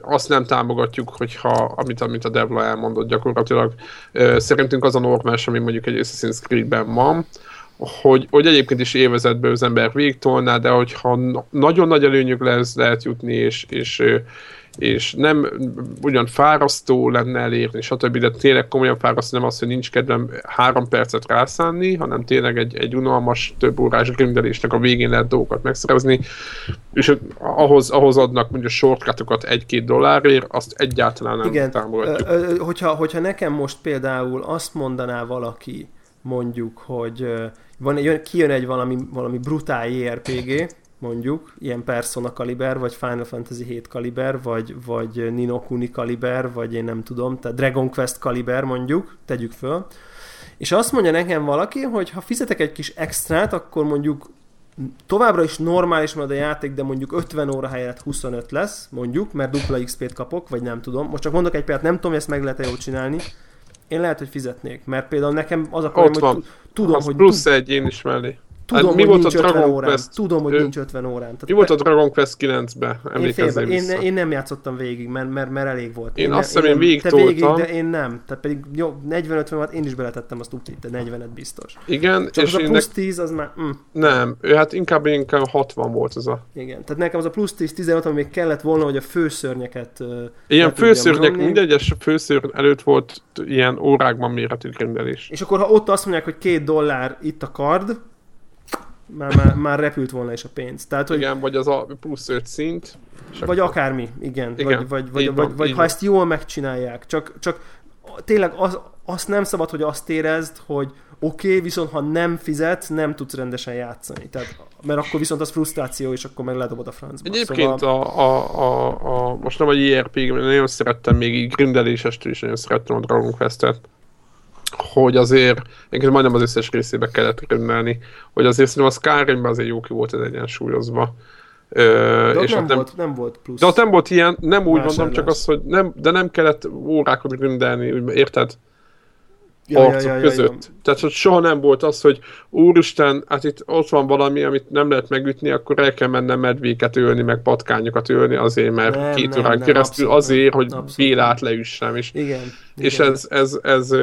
azt nem támogatjuk, hogyha, amit, amit a Devla elmondott gyakorlatilag, szerintünk az a normális, ami mondjuk egy Assassin's Creed-ben van, hogy, hogy egyébként is évezetből az ember végtolná, de hogyha nagyon nagy előnyük lesz, lehet jutni, és, és, és nem ugyan fárasztó lenne elérni, stb. De tényleg komolyan fárasztó nem az, hogy nincs kedvem három percet rászánni, hanem tényleg egy, egy unalmas, több órás grindelésnek a végén lehet dolgokat megszerezni, és ahhoz, ahhoz adnak mondjuk shortcutokat egy-két dollárért, azt egyáltalán nem Igen. támogatjuk. Ö, hogyha, hogyha nekem most például azt mondaná valaki, mondjuk, hogy van, jön, kijön egy valami, valami brutál JRPG, mondjuk, ilyen Persona kaliber, vagy Final Fantasy 7 kaliber, vagy, vagy Nino Kuni kaliber, vagy én nem tudom, tehát Dragon Quest kaliber mondjuk, tegyük föl. És azt mondja nekem valaki, hogy ha fizetek egy kis extrát, akkor mondjuk továbbra is normális marad a játék, de mondjuk 50 óra helyett 25 lesz, mondjuk, mert dupla XP-t kapok, vagy nem tudom. Most csak mondok egy példát, nem tudom, hogy ezt meg lehet-e jól csinálni. Én lehet, hogy fizetnék, mert például nekem az a probléma, hogy tudom, hogy... plusz egy én is mellé. Tudom, hát, mi hogy volt nincs a Dragon 50 órán. Quest? Tudom, hogy ő, nincs 50 órán. Tehát mi volt a Dragon Quest 9-be? Én, én, én, nem játszottam végig, mert, mert, mert elég volt. Én, én azt hiszem, én végig te végig, de én nem. Tehát pedig jó, 40-50 órát én is beletettem azt úgy, de 40-et biztos. Igen, Csak és az a plusz 10, az már... Mm. Nem, hát inkább, inkább 60 volt az a... Igen, tehát nekem az a plusz 10-15, ami még kellett volna, hogy a főszörnyeket... Ilyen főszörnyek, mindegyes főszörny előtt volt ilyen órákban méretű rendelés. És akkor ha ott azt mondják, hogy két dollár itt a kard, már, már, már repült volna is a pénz. Tehát, hogy... Igen, vagy az a plusz 5 szint. Vagy akkor... akármi, igen. igen. Vagy, vagy, vagy, vagy, vagy ha ezt jól megcsinálják. Csak, csak tényleg az, azt nem szabad, hogy azt érezd, hogy oké, okay, viszont ha nem fizet, nem tudsz rendesen játszani. Tehát, mert akkor viszont az frusztráció, és akkor meg ledobod a francba. Egyébként szóval... a, a, a, a, most nem a JRPG, nagyon szerettem még így grindelésestől is nagyon szerettem a Dragon Quest-et hogy azért, egyébként majdnem az összes részébe kellett rendelni, hogy azért szerintem a Skyrimben azért jó ki volt ez egyensúlyozva. Ö, de és nem, nem, volt, nem volt plusz. De ott nem volt ilyen, nem úgy mondom, csak az, hogy nem, de nem kellett órákat rendelni, érted? Ja, arcok ja, ja, között. Ja, ja. Tehát, hogy soha nem volt az, hogy úristen, hát itt ott van valami, amit nem lehet megütni, akkor el kell mennem medvéket ölni, meg patkányokat ölni azért, mert nem, két órán keresztül abszolút, azért, hogy Bélát leüssem. És, igen, és igen. ez, ez, ez, ez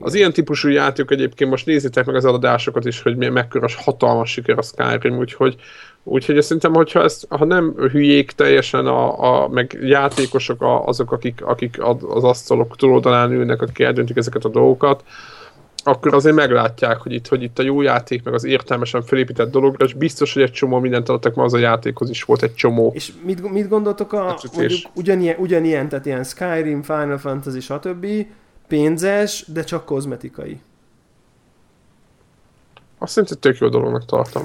Az ilyen típusú játék egyébként most nézzétek meg az eladásokat is, hogy mekkora hatalmas siker a Skyrim, úgyhogy, úgyhogy szerintem, hogyha ezt, ha nem hülyék teljesen a, a meg játékosok a, azok, akik, akik az asztalok túloldalán ülnek, akik eldöntik ezeket a dolgokat, akkor azért meglátják, hogy itt, hogy itt a jó játék, meg az értelmesen felépített dologra, és biztos, hogy egy csomó mindent adtak, mert az a játékhoz is volt egy csomó. És mit, mit gondoltok a, mondjuk ugyanilyen, ugyanilyen, tehát ilyen Skyrim, Final Fantasy, stb. Pénzes, de csak kozmetikai? Azt szerintem tök jó dolognak tartom.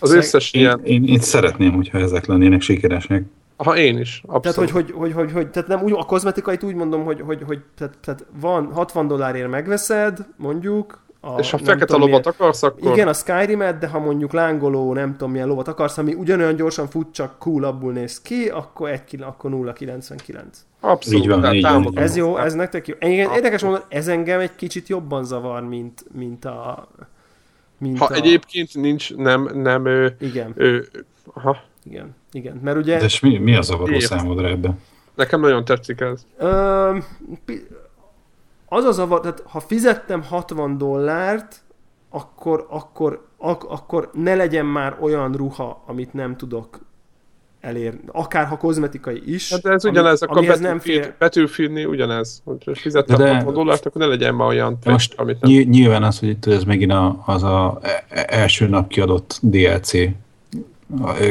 Az Szeg... összes én, ilyen... Én, én, szeretném, hogyha ezek lennének sikeresek. Ha én is, abszolút. Tehát, hogy, hogy, hogy, hogy, hogy tehát nem úgy, a kozmetikait úgy mondom, hogy, hogy, hogy tehát, tehát van 60 dollárért megveszed, mondjuk, a, és ha fekete lovat akarsz, akkor... Igen, a skyrim de ha mondjuk lángoló, nem tudom milyen lovat akarsz, ami ugyanolyan gyorsan fut, csak coolabbul néz ki, akkor, egy, akkor 0,99. Abszolút, így van, így van, Ez jó, ez nektek jó. Igen, érdekes mondani, ez engem egy kicsit jobban zavar, mint, mint a... Mint ha a... egyébként nincs, nem, nem... Ő, igen. Ő, aha. Igen, igen, mert ugye... De mi, mi az a való számodra ebben? Nekem nagyon tetszik ez. Ö, az az a, tehát ha fizettem 60 dollárt, akkor, akkor, ak, akkor ne legyen már olyan ruha, amit nem tudok elérni. Akár ha kozmetikai is. Hát ez ami, ugyanez, akkor betűfír, nem fél... betűfírni ugyanez. Hogyha fizettem de, 60 dollárt, akkor ne legyen már olyan de most amit nem... Nyilván az, hogy itt ez megint a, az a e- e- első nap kiadott DLC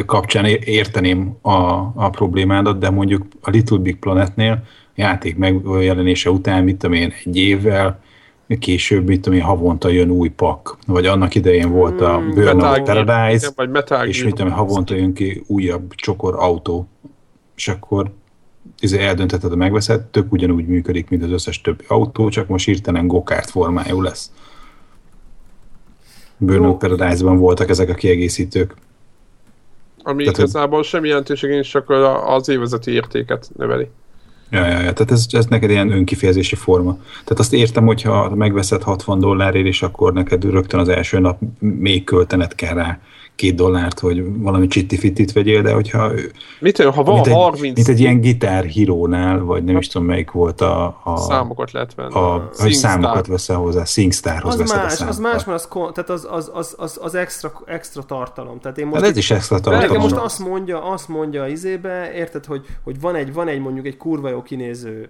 kapcsán érteném a, a problémádat, de mondjuk a Little Big Planetnél játék megjelenése után, mit tudom én, egy évvel, később, mit tudom én, havonta jön új pak. Vagy annak idején volt a hmm, Burnout Paradise, vagy Metal és mit tudom én, havonta jön ki újabb csokor autó. És akkor izé eldöntheted, a megveszed, tök ugyanúgy működik, mint az összes többi autó, csak most hirtelen gokárt formájú lesz. Burnout Paradise-ban voltak ezek a kiegészítők. Ami Tehát, igazából semmi jelentőség csak az évezeti értéket növeli. Ja, ja, ja, tehát ez, ez neked ilyen önkifejezési forma. Tehát azt értem, hogyha megveszed 60 dollárért, és akkor neked rögtön az első nap még költened kell rá két dollárt, hogy valami csitti-fittit vegyél, de hogyha... Mit olyan, ha van mint 30... Egy, mint egy ilyen gitár hírónál, vagy nem is tudom melyik volt a... a számokat lehet venni. A, a hogy számokat veszel hozzá, SingStarhoz az más, az más, mert az, tehát az, az, az, az, az extra, extra tartalom. Tehát én most... Hát ez is extra tartalom. most azt mondja, azt mondja az izébe, érted, hogy, hogy van, egy, van egy mondjuk egy kurva jó kinéző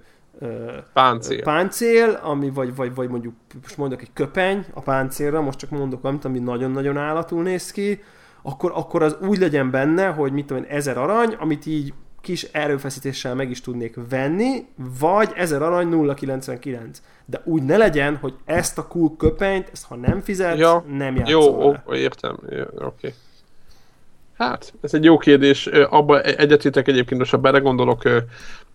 páncél. páncél, ami vagy, vagy, vagy mondjuk most mondok egy köpeny a páncélra, most csak mondok valamit, ami nagyon-nagyon állatul néz ki, akkor, akkor az úgy legyen benne, hogy mit tudom én, ezer arany, amit így kis erőfeszítéssel meg is tudnék venni, vagy 1000 arany 0,99. De úgy ne legyen, hogy ezt a cool köpenyt, ezt ha nem fizet, ja, nem játszol Jó, ó, értem, oké. Okay. Hát, ez egy jó kérdés. Abba egyetétek egyébként, most ha belegondolok,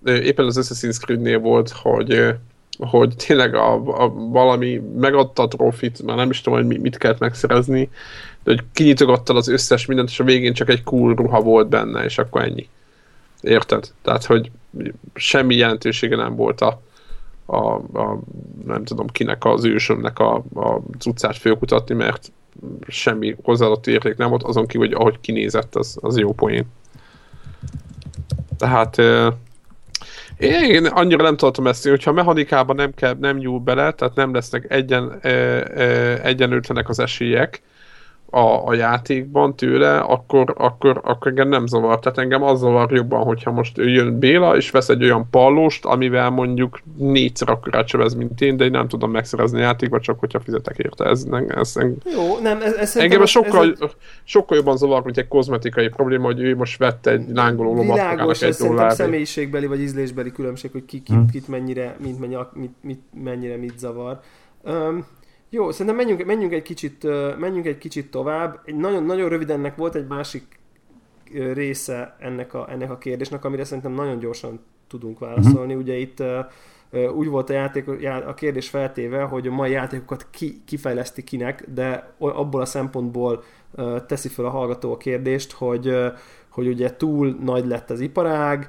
éppen az Assassin's Creed-nél volt, hogy hogy tényleg a, a, valami megadta a trofit, már nem is tudom, hogy mit kellett megszerezni, de hogy kinyitogattad az összes mindent, és a végén csak egy cool ruha volt benne, és akkor ennyi. Érted? Tehát, hogy semmi jelentősége nem volt a, a, a nem tudom kinek az ősömnek a, a cuccát fölkutatni, mert semmi hozzáadott érték nem volt, azon kívül, hogy ahogy kinézett, az, az jó poén. Tehát én annyira nem tartom ezt, hogyha a mechanikában nem, kell, nem nyúl bele, tehát nem lesznek egyen, e, egyenlőtlenek az esélyek, a, a játékban tőle, akkor, akkor, akkor engem nem zavar. Tehát engem az zavar jobban, hogyha most jön Béla, és vesz egy olyan pallóst, amivel mondjuk négyszer akkor sebez, mint én, de én nem tudom megszerezni a játékba, csak hogyha fizetek érte. Ez, ez, ez Jó, nem, ez, ez engem ez, sokkal, ez sokkal jobban zavar, mint egy kozmetikai probléma, hogy ő most vette egy lángoló lomat Világos, ez szerintem személyiségbeli vagy ízlésbeli különbség, hogy ki, ki, hmm. kit mennyire, mint mennyi, mit, mit, mennyire mit zavar. Um, jó, szerintem menjünk, menjünk, egy kicsit, menjünk egy kicsit tovább. Egy nagyon, nagyon rövidennek volt egy másik része ennek a, ennek a kérdésnek, amire szerintem nagyon gyorsan tudunk válaszolni. Uh-huh. Ugye itt úgy volt a, játék, a kérdés feltéve, hogy a mai játékokat ki, kifejleszti kinek, de abból a szempontból teszi fel a hallgató a kérdést, hogy hogy ugye túl nagy lett az iparág,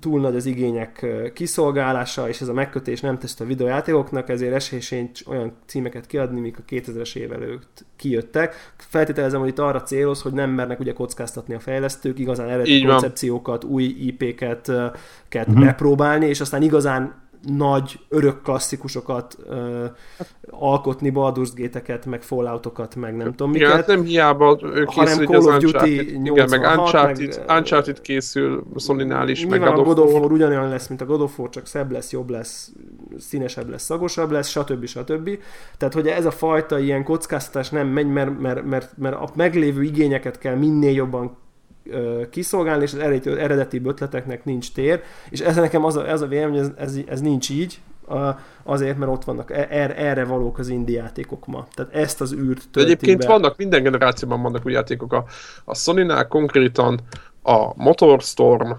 túl nagy az igények kiszolgálása, és ez a megkötés nem teszt a videójátékoknak, ezért esélyként olyan címeket kiadni, mik a 2000-es év előtt kijöttek. Feltételezem, hogy itt arra céloz, hogy nem mernek ugye kockáztatni a fejlesztők, igazán eredeti koncepciókat, új IP-ket uh-huh. bepróbálni, és aztán igazán nagy, örök klasszikusokat ö, alkotni, Baldur's Gate-eket, meg Falloutokat, meg nem tudom Igen, miket. hát nem hiába Hanem készül Call of Duty Uncharted, igen, meg 86, Uncharted, meg, Uncharted készül Sony-nál is, meg Nyilván a God God of War. Ugyanolyan lesz, mint a God of War, csak szebb lesz, jobb lesz, színesebb lesz, szagosabb lesz, stb. stb. Tehát, hogy ez a fajta ilyen kockáztatás nem megy, mert, mert, mert, mert a meglévő igényeket kell minél jobban kiszolgálni, és az eredeti, ötleteknek nincs tér, és ez nekem az a, ez a vélemény, ez, ez, ez nincs így, azért, mert ott vannak, e- erre, erre valók az indie játékok ma. Tehát ezt az űrt De egyébként be. vannak, minden generációban vannak új játékok. A, a Sony-nál konkrétan a Motorstorm,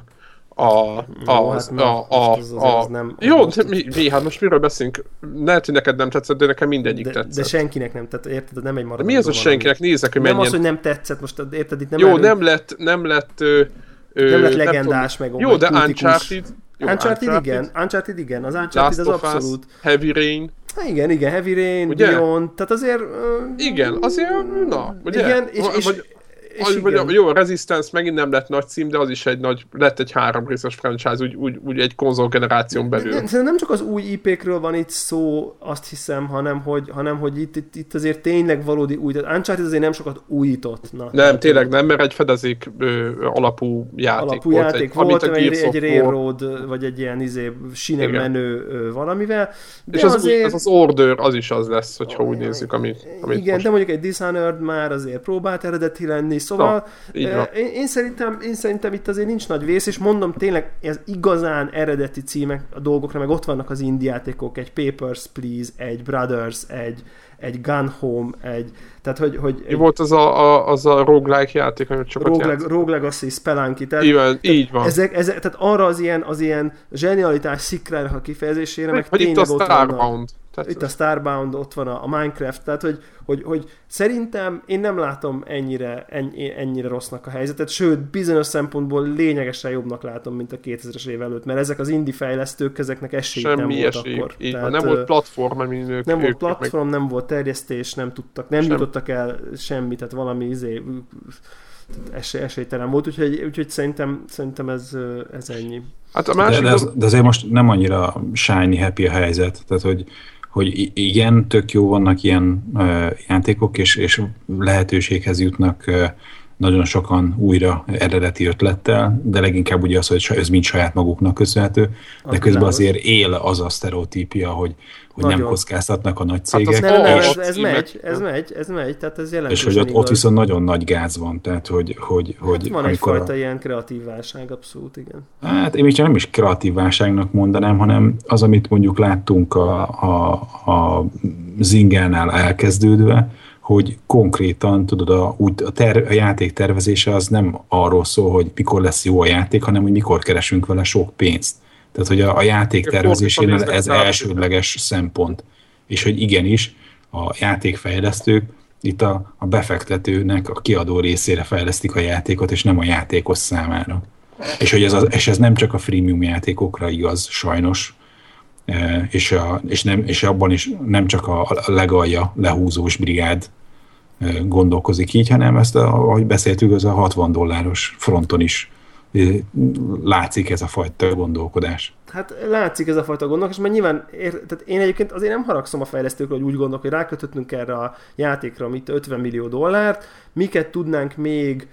a, a, az, hát a, a, a, nem- jó, de mi, mi, hát most miről beszélünk? Lehet, hogy neked nem tetszett, de nekem mindegyik de, tetszett. de senkinek nem, tehát érted, nem egy maradandó mi az, hogy senkinek? Nézzek, hogy Nem mennyien... az, hogy nem tetszett, most érted, itt nem Jó, erről- nem lett, nem lett... Ö, ö, nem lett legendás, meg Jó, de. Uncharted... Jó, Uncharted, igen, Uncharted igen, az Uncharted Last az of Us, abszolút. Heavy Rain. Hát igen, igen, Heavy Rain, Ugye? Beyond, tehát azért... ö, Igen, azért, na, ugye? Igen, és, és, vagy, és vagy, vagy, jó, a Resistance megint nem lett nagy cím, de az is egy nagy, lett egy három részes franchise, úgy, úgy, úgy egy konzolgeneráción belül. Nem, szerintem nem csak az új IP-kről van itt szó, azt hiszem, hanem hogy, hanem, hogy itt, itt, itt azért tényleg valódi új, tehát Uncharted azért nem sokat újított. Na, Nem, Tehát, tényleg nem, mert egy fedezék ö, alapú játék alapú volt. játék egy, volt, amit a egy, egy railroad, vagy egy ilyen izé, sinen Igen. menő ö, valamivel. De És az, azért... új, az az Order, az is az lesz, hogyha úgy nézzük, amit, amit Igen, most. de mondjuk egy Dishonored már azért próbált eredeti lenni, szóval van. én, én, szerintem, én szerintem itt azért nincs nagy vész, és mondom tényleg, ez igazán eredeti címek a dolgokra, meg ott vannak az indie játékok, egy Papers, Please, egy Brothers, egy, egy Gun Home, egy, tehát hogy, hogy Mi egy volt az a, a, az a roguelike játék, amit sokat Rogue, Leg- játszottam? Rogue Legacy, Spelunky, tehát van, így van. ezek, ezek, tehát arra az ilyen, az ilyen zsenialitás szikrának a kifejezésére, meg itt tényleg a ott vannak. Tehát Itt a Starbound, ott van a, a Minecraft, tehát hogy, hogy, hogy szerintem én nem látom ennyire, ennyi, ennyire rossznak a helyzetet, sőt, bizonyos szempontból lényegesen jobbnak látom, mint a 2000-es év előtt, mert ezek az indie fejlesztők, ezeknek esélyük nem volt esélyük. akkor. Így. Tehát, Nem volt platform, amin ők, nem volt ők meg platform, nem volt terjesztés, nem tudtak, nem Sem. jutottak el semmit, tehát valami izé, esély, esélytelen volt, úgyhogy, úgyhogy szerintem, szerintem ez, ez ennyi. Hát a De, másik... de, az, de azért most nem annyira shiny happy a helyzet, tehát hogy, hogy igen, tök jó vannak ilyen ö, játékok, és, és lehetőséghez jutnak ö, nagyon sokan újra eredeti ötlettel, de leginkább ugye az, hogy ez mind saját maguknak köszönhető, de közben azért él az a sztereotípia, hogy, hogy nem Nagyon. kockáztatnak a nagy az cégek, Nem, nem, És- ez, ez megy, ez nem? megy, ez megy, tehát ez és jelentősen hogy ott, ott viszont nagyon nagy gáz van, tehát hogy, hogy, hogy Hát van amikor a- egyfajta ilyen kreatív válság, abszolút, igen. Hát én még csak nem is kreatív válságnak mondanám, hanem az, amit mondjuk láttunk a, a, a Zingánál elkezdődve, hogy konkrétan, tudod, a, úgy, a, ter, a játék tervezése az nem arról szól, hogy mikor lesz jó a játék, hanem hogy mikor keresünk vele sok pénzt. Tehát, hogy a, a játék tervezésénél ez elsődleges szempont. És hogy igenis, a játékfejlesztők itt a, a befektetőnek a kiadó részére fejlesztik a játékot, és nem a játékos számára. És, hogy ez, az, és ez nem csak a freemium játékokra igaz, sajnos, E, és, a, és, nem, és abban is nem csak a, a legalja lehúzós brigád e, gondolkozik így, hanem ezt, a, ahogy beszéltük, az a 60 dolláros fronton is látszik ez a fajta gondolkodás. Hát látszik ez a fajta gondolkodás, mert nyilván, ér, tehát én egyébként azért nem haragszom a fejlesztőkről, hogy úgy gondolok, hogy rákötöttünk erre a játékra mit 50 millió dollárt, miket tudnánk még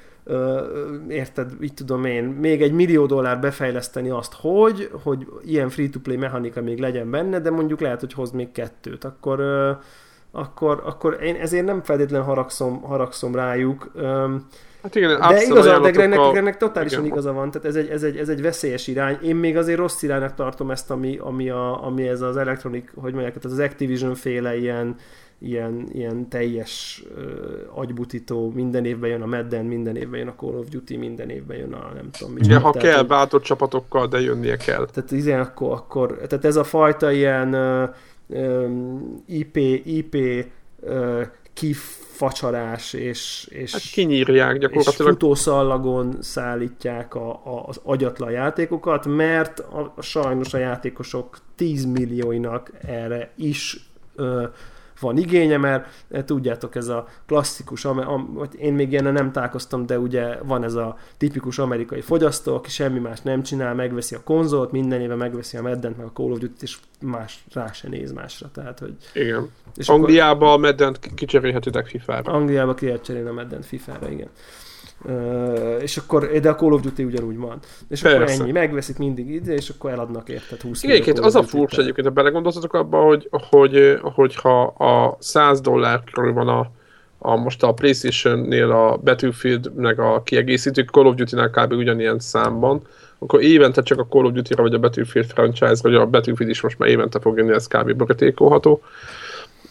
érted, így tudom én, még egy millió dollár befejleszteni azt, hogy, hogy ilyen free-to-play mechanika még legyen benne, de mondjuk lehet, hogy hoz még kettőt, akkor, akkor, akkor én ezért nem feltétlenül haragszom, haragszom rájuk. Ö, Hát igen, de igaza, de Gregnek, a- Gregnek totálisan igen. igaza van, tehát ez egy, ez, egy, ez egy veszélyes irány. Én még azért rossz iránynak tartom ezt, ami, ami, a, ami ez az Electronic, hogy mondják, tehát az Activision féle ilyen, ilyen, ilyen teljes uh, agybutító, minden évben jön a Madden, minden évben jön a Call of Duty, minden évben jön a nem tudom mi. Igen, ha Tehát, kell, bátor csapatokkal, de jönnie kell. tehát, izé, akkor, akkor, tehát ez a fajta ilyen uh, um, IP, IP uh, kifacsarás és, és Hát kinyírják és gyakorlatilag. futószallagon szállítják a, a, az agyatlan játékokat, mert a, a, sajnos a játékosok 10 millióinak erre is ö, van igénye, mert eh, tudjátok, ez a klasszikus, am, am, én még ilyen nem találkoztam, de ugye van ez a tipikus amerikai fogyasztó, aki semmi más nem csinál, megveszi a konzolt, minden éve megveszi a Meddent, meg a Call of Duty-t, és más rá se néz másra. Tehát, hogy, igen. És Angliába akkor, a Meddent kicserélhetitek FIFA-ra. Angliába ki lehet cserélni a Meddent FIFA-ra, igen. Uh, és akkor, de a Call of Duty ugyanúgy van. És Persze. akkor ennyi, megveszik mindig ide, és akkor eladnak érted 20 Igen, egyébként az a furcsa egyébként, ha belegondoltatok abba, hogy, hogy, hogyha a 100 dollár körül van a, a most a Playstation-nél a Battlefield meg a kiegészítők, Call of Duty-nál kb. ugyanilyen számban, akkor évente csak a Call of Duty-ra vagy a Battlefield franchise, vagy a Battlefield is most már évente fog jönni, ez kb. borítékolható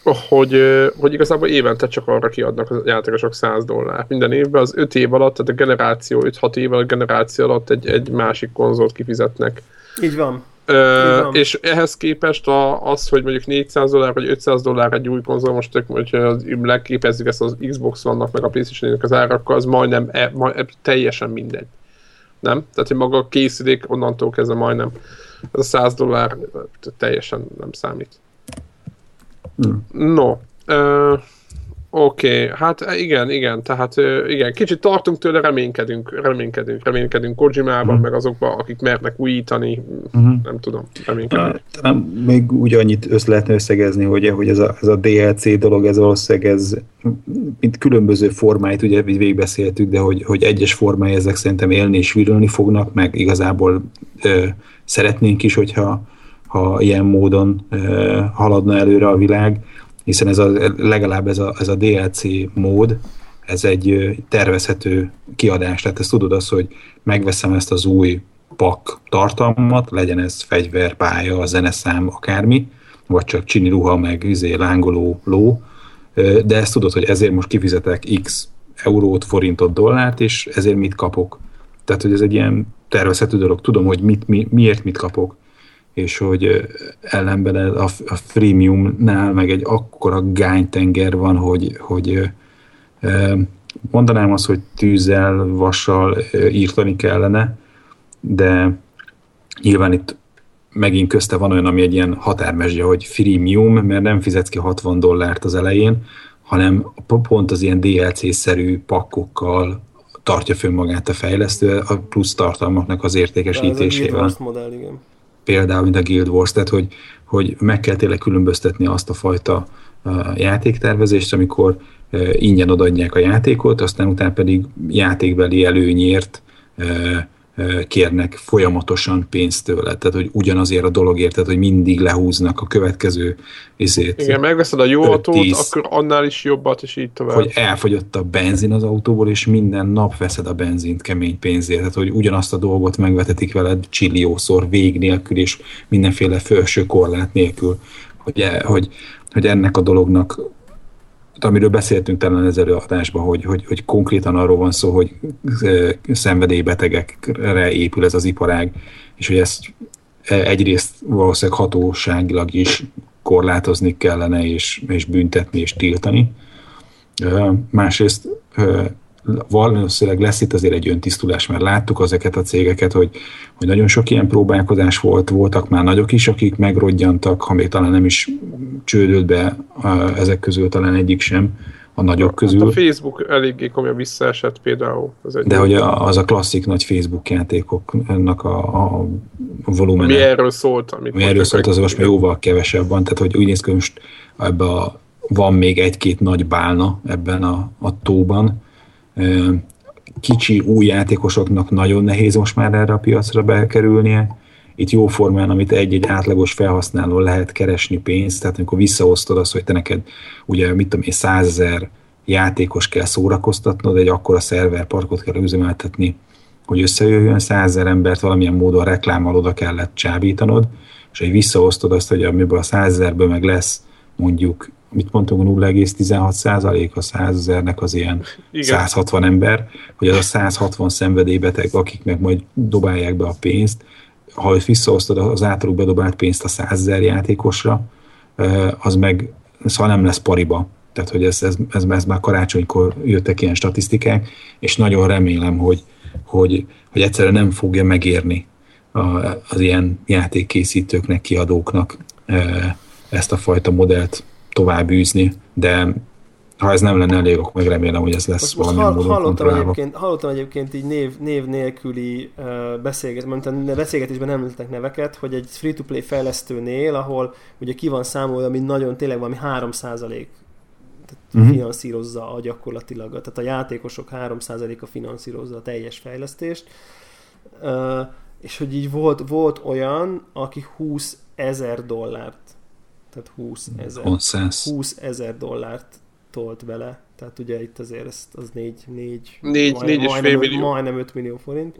hogy, hogy igazából évente csak arra kiadnak a játékosok 100 dollár. Minden évben az 5 év alatt, tehát a generáció, 5-6 év a generáció alatt egy, egy másik konzolt kifizetnek. Így van. Ö, és ehhez képest a, az, hogy mondjuk 400 dollár vagy 500 dollár egy új konzol, most tök, hogyha leképezzük ezt az Xbox vannak meg a playstation az árakkal, az majdnem e, majd, e, teljesen mindegy. Nem? Tehát, hogy maga a készülék onnantól kezdve majdnem ez a 100 dollár teljesen nem számít. Hmm. No. Uh, Oké, okay. hát igen, igen, tehát igen, kicsit tartunk tőle, reménykedünk, reménykedünk, reménykedünk Kojimában, mm. meg azokban, akik mernek újítani, mm. nem tudom, reménykedünk. Talán még úgy annyit össze lehetne összegezni, hogy, hogy ez, a, ez a DLC dolog, ez valószínűleg ez, mint különböző formáit, ugye végigbeszéltük, de hogy, hogy egyes formái ezek szerintem élni és virulni fognak, meg igazából ö, szeretnénk is, hogyha ha ilyen módon haladna előre a világ, hiszen ez a, legalább ez a, ez a DLC mód, ez egy tervezhető kiadás, tehát ezt tudod az, hogy megveszem ezt az új pak tartalmat, legyen ez fegyver, pálya, zeneszám, akármi, vagy csak csini ruha, meg izé, lángoló ló, de ezt tudod, hogy ezért most kifizetek x eurót, forintot, dollárt, és ezért mit kapok. Tehát, hogy ez egy ilyen tervezhető dolog. Tudom, hogy mit, mi, miért mit kapok és hogy ellenben a, a freemiumnál meg egy akkora gánytenger van, hogy, hogy mondanám azt, hogy tűzzel, vassal írtani kellene, de nyilván itt megint közte van olyan, ami egy ilyen határmesdje, hogy freemium, mert nem fizetsz ki 60 dollárt az elején, hanem pont az ilyen DLC-szerű pakkokkal tartja fönn magát a fejlesztő, a plusz tartalmaknak az értékesítésével. Ez a modell, igen például, mint a Guild Wars, tehát hogy, hogy meg kell tényleg különböztetni azt a fajta játéktervezést, amikor ingyen odaadják a játékot, aztán utána pedig játékbeli előnyért kérnek folyamatosan pénzt tőle. Tehát, hogy ugyanazért a dologért, tehát, hogy mindig lehúznak a következő izét. Igen, megveszed a jó autót, akkor annál is jobbat, és így tovább. Hogy elfogyott a benzin az autóból, és minden nap veszed a benzint kemény pénzért. Tehát, hogy ugyanazt a dolgot megvetetik veled csilliószor, vég nélkül, és mindenféle felső korlát nélkül. Hogy, e, hogy, hogy ennek a dolognak amiről beszéltünk talán az előadásban, hogy, hogy, hogy konkrétan arról van szó, hogy szenvedélybetegekre épül ez az iparág, és hogy ezt egyrészt valószínűleg hatóságilag is korlátozni kellene, és, és büntetni, és tiltani. Másrészt valószínűleg lesz itt azért egy öntisztulás, mert láttuk ezeket a cégeket, hogy, hogy nagyon sok ilyen próbálkozás volt, voltak már nagyok is, akik megrodjantak, ha még talán nem is csődölt be ezek közül talán egyik sem, a nagyok közül. Hát a Facebook eléggé komolyan visszaesett például. Az egy De hogy az a klasszik nagy Facebook játékoknak a, a volumene. Mi erről szólt. Amit mi erről szólt, az most már jóval kevesebb van, tehát hogy úgy néz ki, most ebbe a, van még egy-két nagy bálna ebben a, a tóban, kicsi új játékosoknak nagyon nehéz most már erre a piacra bekerülnie. Itt jó formán, amit egy-egy átlagos felhasználó lehet keresni pénzt, tehát amikor visszaosztod azt, hogy te neked ugye mit tudom én, százezer játékos kell szórakoztatnod, egy akkora szerverparkot kell üzemeltetni, hogy összejöjjön százezer embert valamilyen módon reklámmal oda kellett csábítanod, és hogy visszaosztod azt, hogy amiből a százezerből meg lesz mondjuk mit mondtunk, 0,16 százalék a százezernek az ilyen Igen. 160 ember, hogy az a 160 szenvedélybeteg, akik meg majd dobálják be a pénzt, ha visszaosztod az általuk bedobált pénzt a 100 ezer játékosra, az meg szóval nem lesz pariba. Tehát, hogy ez, ez, ez, ez már karácsonykor jöttek ilyen statisztikák, és nagyon remélem, hogy, hogy, hogy egyszerűen nem fogja megérni az ilyen játékkészítőknek, kiadóknak ezt a fajta modellt tovább űzni, de ha ez nem lenne elég, akkor meg remélem, hogy ez lesz most, valami most módon hallottam, egyébként, hallottam egyébként így név, név nélküli uh, beszélgetésben, beszélgetésben nem említettek neveket, hogy egy free-to-play fejlesztőnél, ahol ugye ki van számolva, ami nagyon tényleg valami 3 tehát uh-huh. finanszírozza a gyakorlatilag, tehát a játékosok 3%-a finanszírozza a teljes fejlesztést, uh, és hogy így volt, volt olyan, aki 20 ezer dollárt, tehát 20 ezer, Konszensz. 20 ezer dollárt tolt bele. Tehát ugye itt azért ez, az 4, 4, Négy- négy és fél millió. majdnem 5 millió forint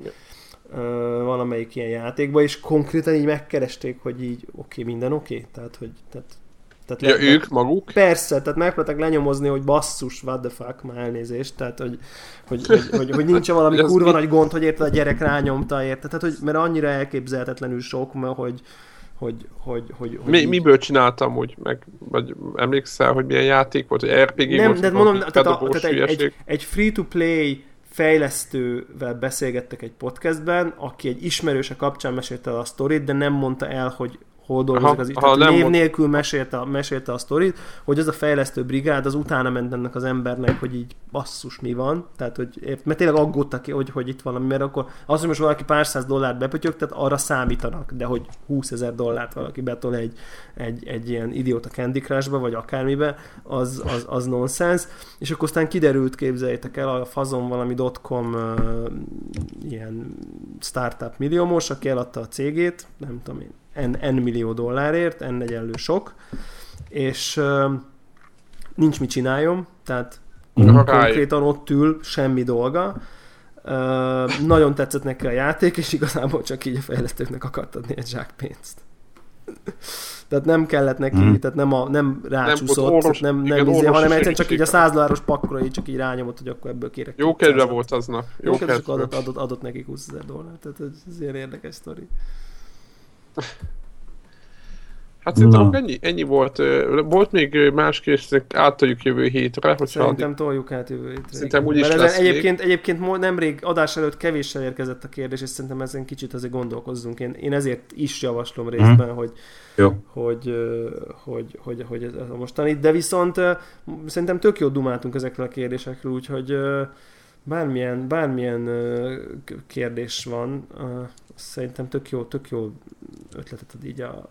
valamelyik ilyen játékba, és konkrétan így megkeresték, hogy így oké, okay, minden oké? Okay? Tehát, hogy tehát, tehát Ja, le- ők maguk. Persze, tehát megpróbáltak lenyomozni, hogy basszus, what the fuck, már elnézést, tehát hogy, hogy, hogy, hogy, hogy nincs valami kurva nagy gond, hogy érted a gyerek rányomta, érted? Tehát, hogy, mert annyira elképzelhetetlenül sok, mert hogy, hogy, hogy, hogy, hogy Mi, így- miből csináltam úgy, meg, vagy emlékszel, hogy milyen játék volt, hogy RPG nem, volt? de mondom, tehát, a, tehát egy, egy, egy free-to-play fejlesztővel beszélgettek egy podcastben, aki egy ismerőse kapcsán mesélte el a sztorit, de nem mondta el, hogy hol dolgozik Aha, az aha, Tehát név mond- nélkül mesélte, a- mesélte a sztorit, hogy az a fejlesztő brigád az utána ment ennek az embernek, hogy így basszus mi van, tehát hogy mert tényleg aggódtak ki, hogy, hogy itt valami, mert akkor az, hogy most valaki pár száz dollárt bepötyög, tehát arra számítanak, de hogy 20 ezer dollárt valaki betol egy, egy, egy ilyen idióta Candy Crushba, vagy akármibe, az, az, az nonsens. És akkor aztán kiderült, képzeljétek el, a fazon valami .com uh, ilyen startup milliómos, aki eladta a cégét, nem tudom én, n, n millió dollárért, n egyenlő sok, és uh, nincs mit csináljon, tehát rájön. konkrétan ott ül, semmi dolga. Uh, nagyon tetszett neki a játék, és igazából csak így a fejlesztőknek akart adni egy zsák pénzt. Tehát nem kellett neki, Mhm. tehát nem, a, nem rácsúszott, orvos- orvos, nem, nem igen, izé, hanem egyszerűen csak így a segítség. 100 dolláros pakkora így csak így rányomott, hogy akkor ebből kérek. Jó 200-at. kedve volt aznap. Jó Jó kedve, adott, adott, adott nekik 20 ezer dollárt. Tehát ez, ez ilyen érdekes sztori. Hát szerintem ennyi, ennyi volt. Volt még más kérdés, átadjuk jövő hétre, hogyha Szerintem toljuk át jövő hétre. Szerintem úgyis lesz ezen még. egyébként, egyébként nemrég adás előtt kevéssel érkezett a kérdés, és szerintem ezen kicsit azért gondolkozzunk. Én, én ezért is javaslom részben, hogy, Jó. hogy, hogy, hogy, hogy ez a mostani. De viszont szerintem tök jót dumáltunk ezekről a kérdésekről, úgyhogy bármilyen, bármilyen kérdés van, szerintem tök jó, tök jó ötletet ad így a,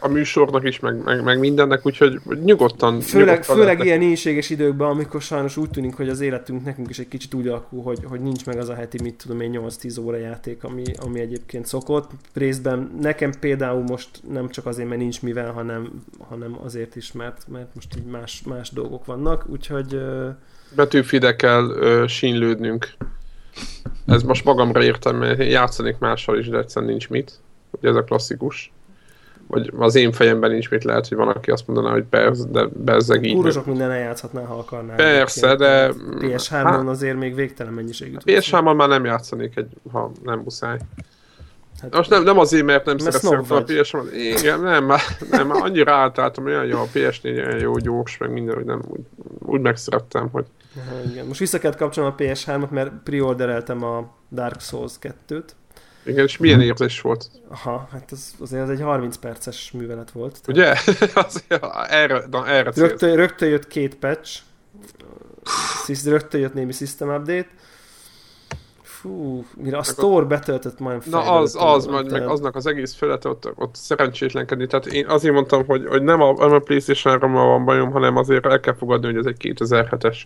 a műsornak is, meg, meg, meg mindennek, úgyhogy nyugodtan. Főleg, nyugodtan főleg ilyen ínséges időkben, amikor sajnos úgy tűnik, hogy az életünk nekünk is egy kicsit úgy alakul, hogy, hogy nincs meg az a heti, mit tudom én, 8-10 óra játék, ami, ami egyébként szokott. Részben nekem például most nem csak azért, mert nincs mivel, hanem, hanem azért is, mert, mert most így más, más dolgok vannak, úgyhogy ö, Betűfide kell ö, sínlődnünk. Ez most magamra értem, mert játszanék mással is, de egyszerűen nincs mit. Ugye ez a klasszikus. Vagy az én fejemben nincs mit, lehet, hogy van, aki azt mondaná, hogy persze, de bezzeg így. kurva sok minden eljátszhatnál, ha akarnál. Persze, de- PS3-on Hát- azért még végtelen mennyiségű. ps már nem játszanék, egy, ha nem muszáj. Hát, Most nem, nem azért, mert nem szeretem a ps Igen, nem, már, nem, már annyira átálltam, olyan jó a PS4, olyan jó, gyors, meg minden, hogy nem, úgy, úgy megszerettem, hogy Aha, igen. Most vissza kellett kapcsolnom a PS3-at, mert preordereltem a Dark Souls 2-t. igen, és milyen érzés volt, Aha, hát az, azért az egy 30 perces művelet volt. Tehát ugye? azért, erre, na, erre. Rögtön, rögtön jött két patch, rögtön jött némi system update. Fú, mire a store betöltött majd Na az, az, meg, meg aznak az egész felete ott, ott szerencsétlenkedni. Tehát én azért mondtam, hogy, hogy nem a, nem a Playstation-ra van bajom, hanem azért el kell fogadni, hogy ez egy 2007-es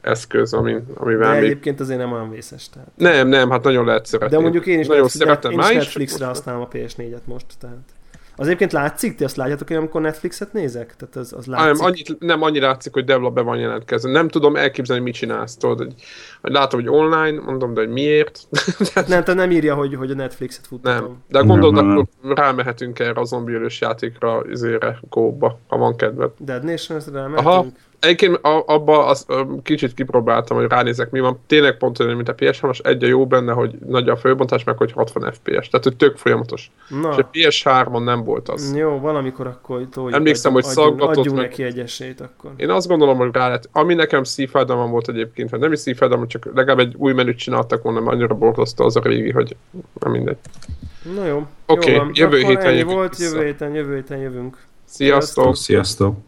eszköz, ami, amivel De még... egyébként azért nem olyan vészes. Tehát. Nem, nem, hát nagyon lehet szeretni. De mondjuk én is, nagyon szeretem én is. Netflixre használom a PS4-et most. Tehát. Az egyébként látszik, ti azt látjátok én, amikor Netflixet nézek? Tehát az, az Nem, látszik. annyit, nem annyi látszik, hogy Devla be van jelentkezve. Nem tudom elképzelni, mit csinálsz. Tudod, hogy, hogy látom, hogy online, mondom, de hogy miért. Nem, tehát nem írja, hogy, hogy a Netflixet futtatom. nem. De gondolod, Nem, nem, akkor rámehetünk erre a zombiölős játékra, izére, góba, ha van kedved. Dead Nation-re Aha. Egyébként a- abba az, kicsit kipróbáltam, hogy ránézek, mi van. Tényleg pont olyan, mint a PS3, és egy a jó benne, hogy nagy a főbontás, meg hogy 60 FPS. Tehát, hogy tök folyamatos. Na, És a PS3-on nem volt az. jó, valamikor akkor toljuk. Emlékszem, adjunk- hogy szaggatott adjunk meg- neki egy esélyt akkor. Én azt gondolom, hogy rá lett. Ami nekem szívfájdalmam volt egyébként, vagy nem is szívfájdalmam, csak legalább egy új menüt csináltak volna, mert annyira borzasztó az a régi, hogy nem mindegy. Na jó. Oké, van. jövő héten volt, vissza. jövő héten, jövő héten jövünk. Sziasztok! Sziasztok!